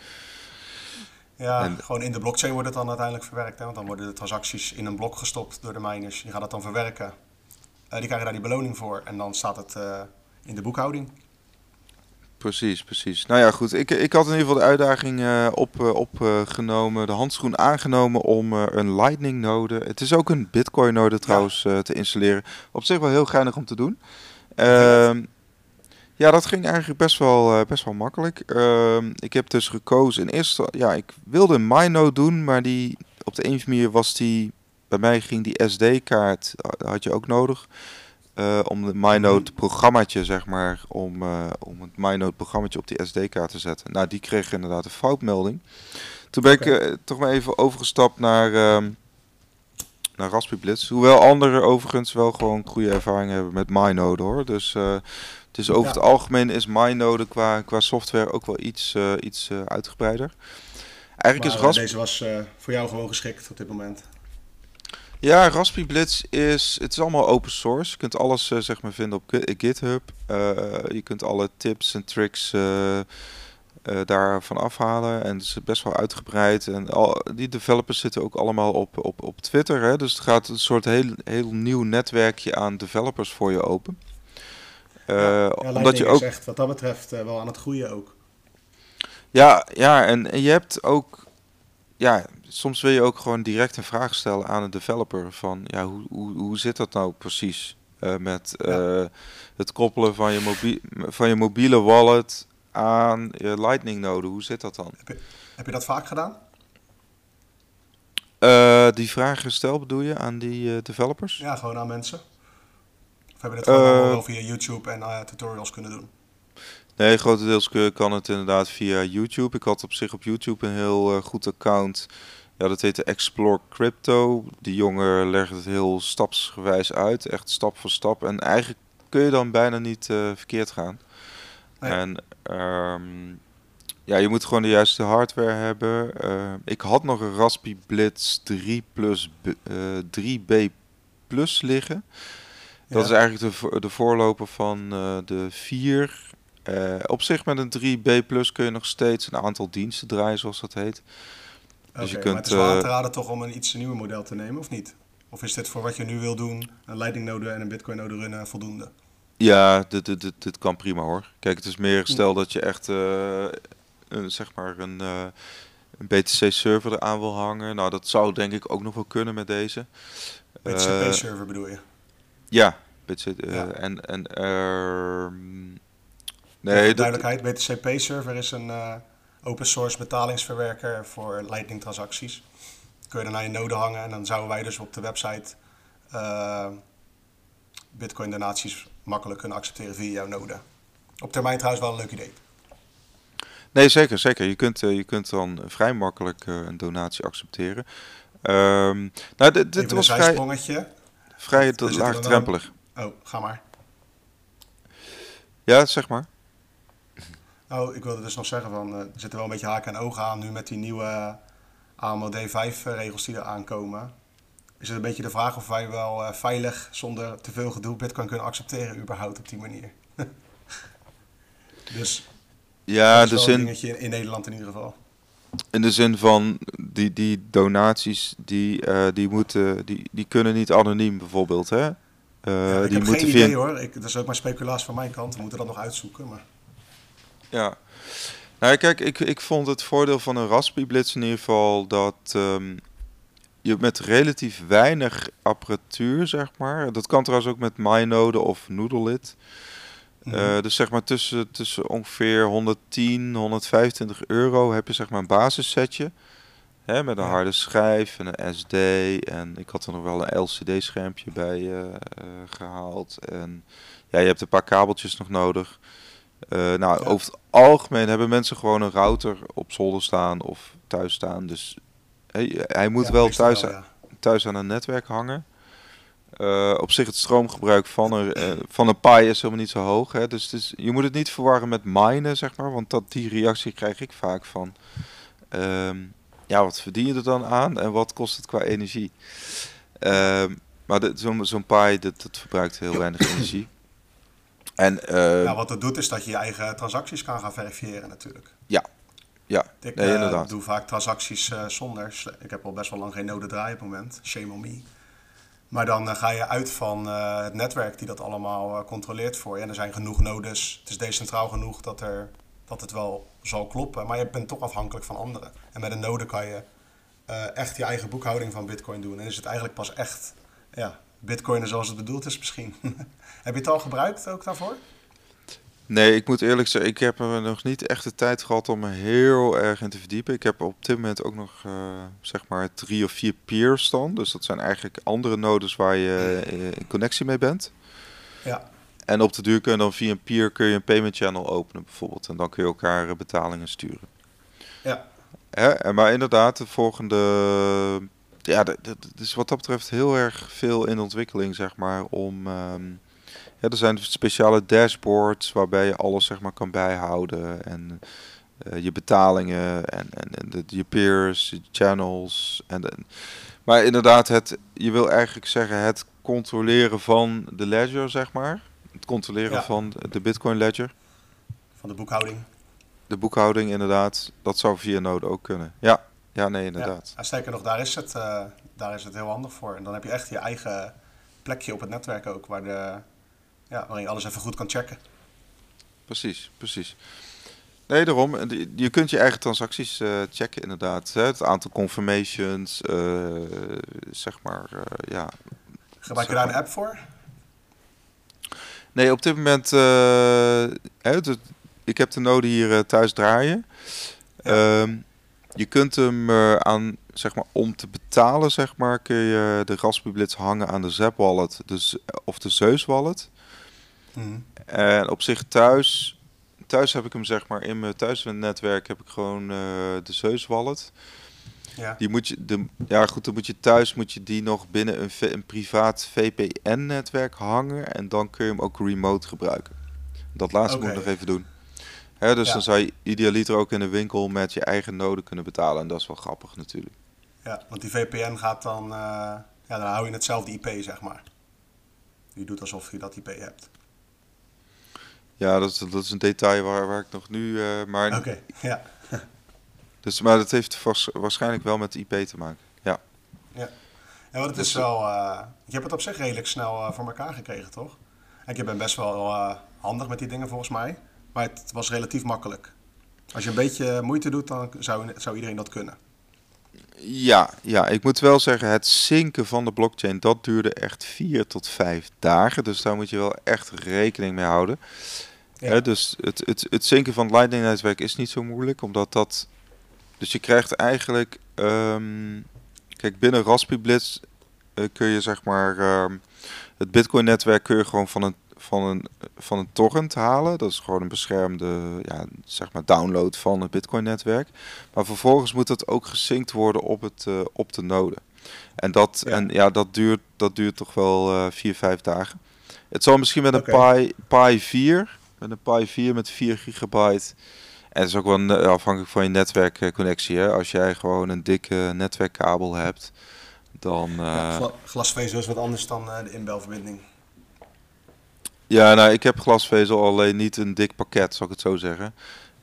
Ja, gewoon in de blockchain wordt het dan uiteindelijk verwerkt. Hè? Want dan worden de transacties in een blok gestopt door de miners. Die gaan dat dan verwerken. Uh, die krijgen daar die beloning voor. En dan staat het uh, in de boekhouding. Precies, precies. Nou ja, goed. Ik, ik had in ieder geval de uitdaging uh, op, opgenomen, de handschoen aangenomen om een Lightning node, het is ook een Bitcoin node trouwens, ja. te installeren. Op zich wel heel geinig om te doen. Ehm, ja, dat ging eigenlijk best wel, best wel makkelijk. Ehm, ik heb dus gekozen in eerste, ja, ik wilde een MyNode doen, maar die op de een of andere manier was die, bij mij ging die SD-kaart, had je ook nodig. Uh, om de MyNote programmaatje, zeg maar, om, uh, om het MyNote programmaatje op die SD-kaart te zetten. Nou, die kreeg inderdaad een foutmelding. Toen ben okay. ik toch maar even overgestapt naar, uh, naar Raspberry Blitz. Hoewel anderen overigens wel gewoon goede ervaring hebben met MyNode hoor. Dus, dus over ja. het algemeen is MyNode qua, qua software ook wel iets, iets uitgebreider. Eigenlijk maar, is Raspberry... Deze was voor jou gewoon geschikt op dit moment. Ja, Raspberry Blitz is, het is allemaal open source. Je kunt alles zeg maar vinden op GitHub. Je kunt alle tips en tricks daarvan afhalen. En het is best wel uitgebreid. En al, die developers zitten ook allemaal op, op, op Twitter. Hè? Dus het gaat een soort heel, heel nieuw netwerkje aan developers voor je open. Ja, ja omdat je ook... is echt wat dat betreft wel aan het groeien ook. Ja, ja en, en je hebt ook... Ja, soms wil je ook gewoon direct een vraag stellen aan een developer van ja, hoe, hoe, hoe zit dat nou precies uh, met uh, het koppelen van je, mobie van je mobiele wallet aan je Lightning node? Hoe zit dat dan? Heb je, heb je dat vaak gedaan? Uh, die vraag gesteld bedoel je aan die developers? Ja, gewoon aan mensen. Of hebben we dat gewoon wel via YouTube en tutorials kunnen doen? Nee, grotendeels kan het inderdaad via YouTube. Ik had op zich op YouTube een heel uh, goed account. Ja, dat heette Explore Crypto. Die jongen legt het heel stapsgewijs uit, echt stap voor stap. En eigenlijk kun je dan bijna niet uh, verkeerd gaan. Nee. En um, ja, je moet gewoon de juiste hardware hebben. Uh, ik had nog een Raspberry Blitz 3 plus uh, 3B Plus liggen. Dat is eigenlijk de, de voorloper van de 4. Uh, op zich met een 3B Plus kun je nog steeds een aantal diensten draaien, zoals dat heet. Dus okay, je kunt, maar het is wel aan te raden toch om een iets nieuwer model te nemen, of niet? Of is dit voor wat je nu wil doen, een Lightning node en een Bitcoin node runnen, voldoende? Ja, dit, dit, dit, dit kan prima hoor. Kijk, het is meer stel dat je echt uh, een, zeg maar een, uh, een BTC-server eraan wil hangen. Nou, dat zou denk ik ook nog wel kunnen met deze. BTC-server bedoel je? Ja, BTC, ja. en, en uh, Nee, duidelijkheid, BTCP-server is een uh, open source betalingsverwerker voor Lightning transacties. kun je dan naar je node hangen en dan zouden wij dus op de website uh, bitcoin donaties makkelijk kunnen accepteren via jouw node. Op termijn trouwens wel een leuk idee. Nee, zeker, zeker. Je kunt, je kunt dan vrij makkelijk een donatie accepteren. Um, nou, dit, dit was vrij, vrij laagdrempelig. Oh, ga maar. Ja, zeg maar. Nou, ik wilde dus nog zeggen van, uh, er zitten wel een beetje haken en ogen aan nu met die nieuwe AMLD 5 regels die er aankomen. Is het een beetje de vraag of wij wel veilig, zonder te veel gedoe, Bitcoin kunnen accepteren überhaupt op die manier. *laughs* dus ja, dat is wel een dingetje in, in Nederland in ieder geval. In de zin van die, die donaties die, uh, die, moeten, die, die kunnen niet anoniem bijvoorbeeld. Hè? Uh, ja, ik die heb moeten geen idee hoor. Ik, dat is ook maar speculatie van mijn kant. We moeten dat nog uitzoeken. Maar... Ja. Nou, kijk, ik, ik vond het voordeel van een Raspberry Blitz in ieder geval dat um, je met relatief weinig apparatuur, zeg maar. Dat kan trouwens ook met MyNode of Noodlelit. Mm -hmm. uh, dus zeg maar tussen, tussen ongeveer 110, 125 euro heb je zeg maar een basissetje. Hè, met een ja. harde schijf en een SD. En ik had er nog wel een LCD-schermpje bij uh, uh, gehaald. En ja, je hebt een paar kabeltjes nog nodig. Nou, ja. over het algemeen hebben mensen gewoon een router op zolder staan of thuis staan. Dus hij, hij moet ja, wel, thuis, wel thuis aan een netwerk hangen. Uh, op zich het stroomgebruik van een, uh, van een Pi is helemaal niet zo hoog. Hè? Dus, dus je moet het niet verwarren met minen, zeg maar. Want dat, die reactie krijg ik vaak van... Um, ja, wat verdien je er dan aan en wat kost het qua energie? Um, maar zo'n zo Pi, dat, dat verbruikt heel weinig energie. En, uh, ja, wat het doet is dat je je eigen transacties kan gaan verifiëren natuurlijk. Ja, Ja, Ik nee, eh, doe vaak transacties eh, zonder. Ik heb al best wel lang geen node draaien op het moment. Shame on me. Maar dan eh, ga je uit van eh, het netwerk die dat allemaal eh, controleert voor je. En er zijn genoeg nodes. Het is decentraal genoeg dat, er, dat het wel zal kloppen. Maar je bent toch afhankelijk van anderen. En met een node kan je echt je eigen boekhouding van Bitcoin doen. En is het eigenlijk pas echt ja, Bitcoin zoals het bedoeld is misschien. *laughs* heb je het al gebruikt ook daarvoor? Nee, ik moet eerlijk zeggen, ik heb er nog niet echt de tijd gehad om er heel erg in te verdiepen. Ik heb op dit moment ook nog, eh, zeg maar, drie of vier peers staan. Dus dat zijn eigenlijk andere nodes waar je eh, in connectie mee bent. Ja, En op de duur kun je dan via een peer kun je een payment channel openen bijvoorbeeld. En dan kun je elkaar eh, betalingen sturen. ja. Hè? Maar inderdaad, de volgende... Ja, d- d- d- is wat dat betreft heel erg veel in ontwikkeling, zeg maar, om... ehm, ja, er zijn speciale dashboards waarbij je alles, zeg maar, kan bijhouden. En eh, je betalingen en, en, en de, je peers, je channels. En, maar inderdaad, het, je wil eigenlijk zeggen het controleren van de ledger, zeg maar. Het controleren Ja. van de Bitcoin ledger. Van de boekhouding. De boekhouding, inderdaad. Dat zou via Node ook kunnen. Ja, ja nee, inderdaad. Ja, sterker nog, daar is, het, eh, daar is het heel handig voor. En dan heb je echt je eigen plekje op het netwerk ook, waar de, ja, waarin je alles even goed kan checken. Precies, precies. Nee, daarom. Je kunt je eigen transacties eh, checken, inderdaad. Hè? Het aantal confirmations, eh, zeg maar, eh, ja. Gebruik je daar een app voor? Nee, op dit moment, hè, de- ik heb de node hier thuis draaien. Ja. Ehm, je kunt hem aan, zeg maar, om te betalen, zeg maar, kun je de Raspberry Blitz hangen aan de Zap Wallet, dus, of de Zeus Wallet. En op zich thuis, thuis heb ik hem zeg maar in mijn thuisnetwerk heb ik gewoon eh, de Zeus wallet. Ja. Die moet je, de, ja goed, dan moet je thuis moet je die nog binnen een, een privaat VPN-netwerk hangen en dan kun je hem ook remote gebruiken. Dat laatste moet ik nog even doen. Hè, dus Ja. dan zou je idealiter ook in de winkel met je eigen node kunnen betalen en dat is wel grappig natuurlijk. ja, want die VPN gaat dan, eh, ja, dan hou je hetzelfde IP, zeg maar. Je doet alsof je dat IP hebt. Ja, dat is, dat is een detail waar, waar ik nog nu, eh, maar, Oké, ja. *laughs* dus, maar dat heeft vast, waarschijnlijk wel met IP te maken. Ja. ja. En wat het Dus, is wel, eh, je hebt het op zich redelijk snel eh, voor elkaar gekregen, toch? En je bent best wel eh, handig met die dingen volgens mij. Maar het was relatief makkelijk. Als je een beetje moeite doet, dan zou, zou iedereen dat kunnen. Ja, ja, ik moet wel zeggen, het zinken van de blockchain, dat duurde echt vier tot vijf dagen. Dus daar moet je wel echt rekening mee houden. Ja. Hè, dus het, het, het zinken van het Lightning-netwerk is niet zo moeilijk, omdat dat... Dus je krijgt eigenlijk... ehm, kijk, binnen Raspberry Blitz eh, kun je zeg maar... ehm, het Bitcoin-netwerk kun je gewoon van een, van, een, van een torrent halen. Dat is gewoon een beschermde ja, zeg maar download van het Bitcoin-netwerk. Maar vervolgens moet het ook gesynct worden op, het, eh, op de node. En dat, Ja. en, ja, dat, duurt, dat duurt toch wel eh, vier, vijf dagen. Het zal misschien met een. Pi, Pi 4, met een Pi 4 met 4 gigabyte. En het is ook wel eh, afhankelijk van je netwerkconnectie. Hè? Als jij gewoon een dikke netwerkkabel hebt, dan... Ja, eh, gla- glasvezel is wat anders dan eh, de inbelverbinding. Ja, nou, ik heb glasvezel, alleen niet een dik pakket, zal ik het zo zeggen.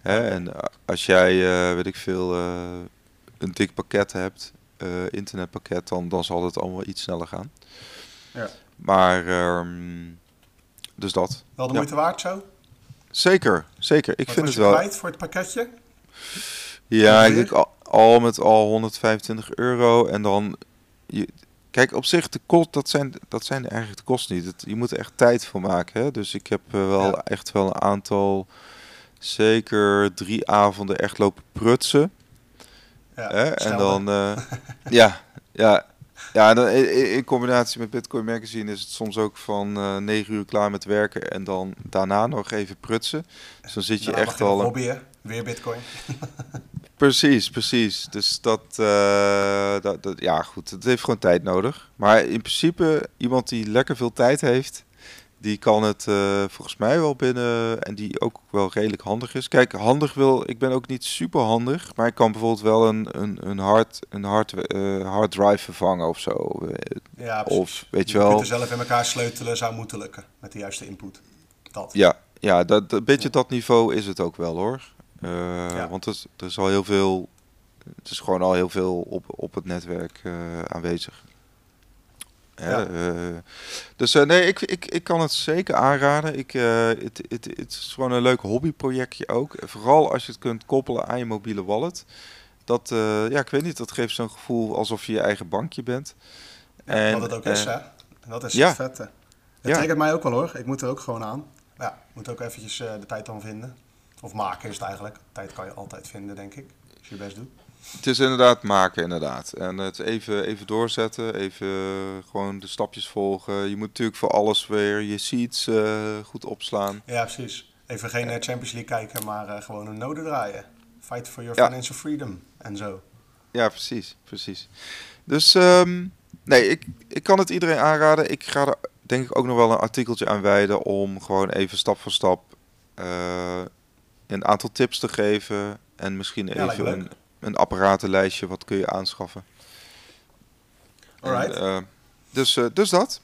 Hè? En als jij, weet ik veel, een dik pakket hebt, internetpakket, dan, dan zal het allemaal iets sneller gaan. Ja. Maar, ehm, dus dat. Wel de Ja. moeite waard zo? Zeker, zeker. Ik Wat vind het wel. kwijt voor het pakketje? Ja, ik denk al, al met al 125 euro. En dan, je, kijk, op zich, de kost, dat, zijn, dat zijn eigenlijk de kosten niet. Het, je moet er echt tijd voor maken. Hè? Dus ik heb eh, wel Ja. echt wel een aantal, zeker drie avonden echt lopen prutsen. Ja, Hè? En dan, eh, *laughs* ja, ja. Ja, dan, in, in- in combinatie met Bitcoin Magazine is het soms ook van eh 9 uur klaar met werken en dan daarna nog even prutsen. Dus dan zit je mag echt al een weer bitcoin. *laughs* Precies, precies. Dus dat, eh, dat, dat, ja goed, het heeft gewoon tijd nodig. Maar in principe, iemand die lekker veel tijd heeft, die kan het eh, volgens mij wel binnen en die ook wel redelijk handig is. Kijk, handig wil, ik ben ook niet super handig, maar ik kan bijvoorbeeld wel een, een, een, hard, een hard, eh, hard drive vervangen of zo. Eh, Ja, precies. Of, weet je je kunt wel, er zelf in elkaar sleutelen, zou moeten lukken met de juiste input. Dat. ja, ja dat, een beetje dat niveau is het ook wel hoor. Uh, Want er, er, is al heel veel, het is gewoon al heel veel op, op het netwerk uh, aanwezig. Ja. Uh, dus nee, ik, ik, ik kan het zeker aanraden. Ik, het, het, het is gewoon een leuk hobbyprojectje ook. Vooral als je het kunt koppelen aan je mobiele wallet. Dat, ja, ik weet niet, dat geeft zo'n gevoel alsof je je eigen bankje bent. Ja, en, wat het ook is, hè? Dat is ja. het vette. Het ja. triggert mij ook wel hoor. Ik moet er ook gewoon aan. Ja, moet ook eventjes de tijd dan vinden. Of maken is het eigenlijk. Tijd kan je altijd vinden, denk ik. Als je je best doet. Het is inderdaad maken, inderdaad. En het even, even doorzetten, even gewoon de stapjes volgen. Je moet natuurlijk voor alles weer je seats uh, goed opslaan. Ja, precies. Even geen eh, Champions League kijken, maar uh, gewoon een node draaien. Fight for your financial freedom en zo. Ja, precies, precies. Dus um, nee, ik, ik kan het iedereen aanraden. Ik ga er denk ik ook nog wel een artikeltje aan wijden om gewoon even stap voor stap een aantal tips te geven. En misschien even een, een apparatenlijstje, wat kun je aanschaffen. Alright. uh, dus, uh, dus dat.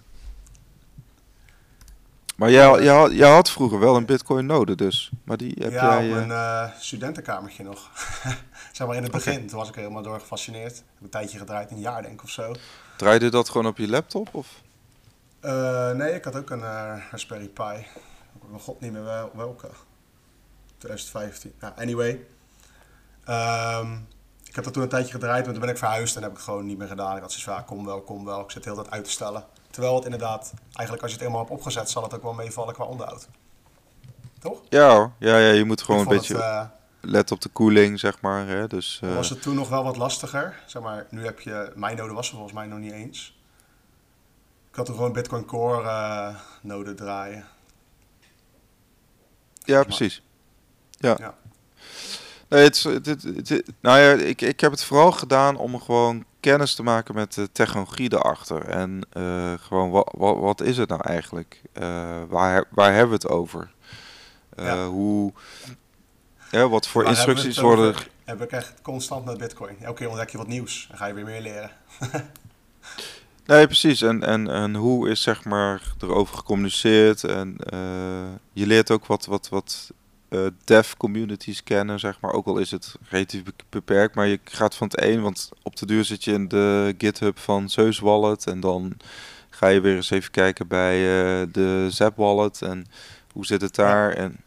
Maar jij, jij, had, jij had vroeger wel een bitcoin node dus. Maar die heb ja, jij... Ja, op een uh, studentenkamertje nog. *laughs* zeg maar in het begin. Toen was ik helemaal door gefascineerd. Ik heb een tijdje gedraaid, een jaar denk ik of zo. Draaide dat gewoon op je laptop? Of? nee, ik had ook een Raspberry Pi. Ik weet god niet meer wel, welke. 2015. Nou, anyway. Um, ik heb dat toen een tijdje gedraaid, maar toen ben ik verhuisd en heb ik gewoon niet meer gedaan. Ik had zoiets van, ja, kom wel, kom wel. Ik zit heel dat uit te stellen. Terwijl het inderdaad, eigenlijk als je het eenmaal hebt opgezet, zal het ook wel meevallen qua onderhoud. Toch? Ja hoor. Ja, ja je moet gewoon een beetje het, uh, letten op de koeling, zeg maar. Hè? Dus, uh... Was het toen nog wel wat lastiger? Zeg maar, nu heb je, mijn node was er volgens mij nog niet eens. Ik had toen gewoon Bitcoin Core uh, node draaien. Ja, precies. Ja. ja. Nee, het, het, het, nou ja, ik, ik heb het vooral gedaan om gewoon kennis te maken met de technologie erachter. En uh, gewoon, wat, wat, wat, is het nou eigenlijk? Uh, waar, waar hebben we het over? Uh, ja. Hoe, ja, wat voor waar instructies worden... Heb ik echt constant met bitcoin. Elke keer ontdek je wat nieuws. Dan ga je weer meer leren. *laughs* nee, precies. En, en, en hoe is zeg maar erover gecommuniceerd? En je leert ook wat, wat, wat uh, dev communities kennen, zeg maar. Ook al is het relatief beperkt, maar je gaat van het een, want op de duur zit je in de GitHub van Zeus Wallet en dan ga je weer eens even kijken bij uh, de Zap Wallet en hoe zit het daar. En,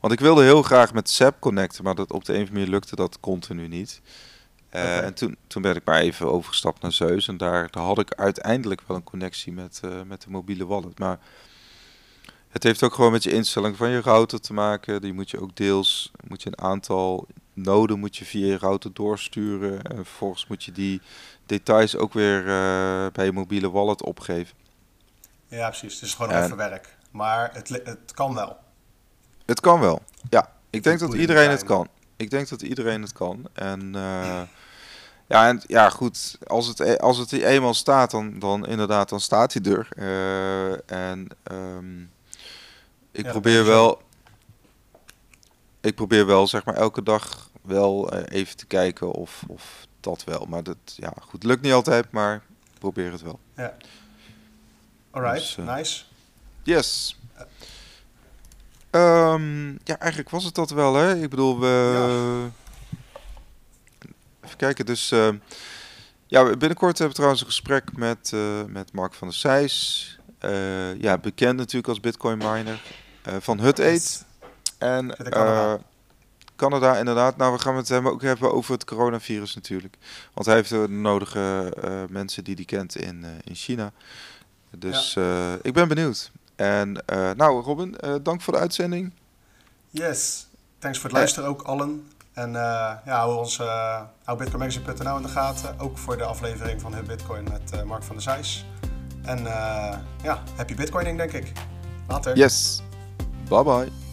want ik wilde heel graag met Zap connecten, maar dat op de een of andere manier lukte dat continu niet. Uh, okay. En toen, toen ben ik maar even overgestapt naar Zeus en daar, daar had ik uiteindelijk wel een connectie met, met de mobiele wallet. Maar het heeft ook gewoon met je instelling van je router te maken. Die moet je ook deels, moet je een aantal noden moet je via je router doorsturen. En vervolgens moet je die details ook weer uh, bij je mobiele wallet opgeven. Ja, precies. Het is gewoon en, even werk. Maar het, het kan wel. Het kan wel, ja. Ik denk dat iedereen het kan. Ik denk dat iedereen het kan. En uh, ja, en ja, goed. Als het, e-, als het eenmaal staat, dan, dan inderdaad, dan staat hij er. Uh, en um, ik ja, probeer wel. Ik probeer wel, zeg maar, elke dag wel uh, even te kijken of, of dat wel. Maar dat, ja, goed, lukt niet altijd, maar ik probeer het wel. Ja. Alright, dus, uh, nice. Yes. Um, ja, eigenlijk was het dat wel, hè? Ik bedoel, we. Ja. Even kijken, dus. Uh, ja, binnenkort hebben we trouwens een gesprek met, uh, met Mark van der Seijs. Uh, ja, bekend natuurlijk als Bitcoin miner. Uh, van Hut Eat. En Canada. Uh, Canada, inderdaad. Nou, we gaan het hem ook hebben over het coronavirus natuurlijk. Want hij heeft de nodige uh, mensen die hij kent in, in China. Dus ja. ik ben benieuwd. En nou, Robin, dank voor de uitzending. Yes. Thanks voor het luisteren ook allen. En ja, hou ons uh, hou bitcoinmagazine.nl in de gaten. Ook voor de aflevering van Hub Bitcoin met Mark van der Zijs. En ja, happy bitcoining denk ik. Later. Yes. Bye bye.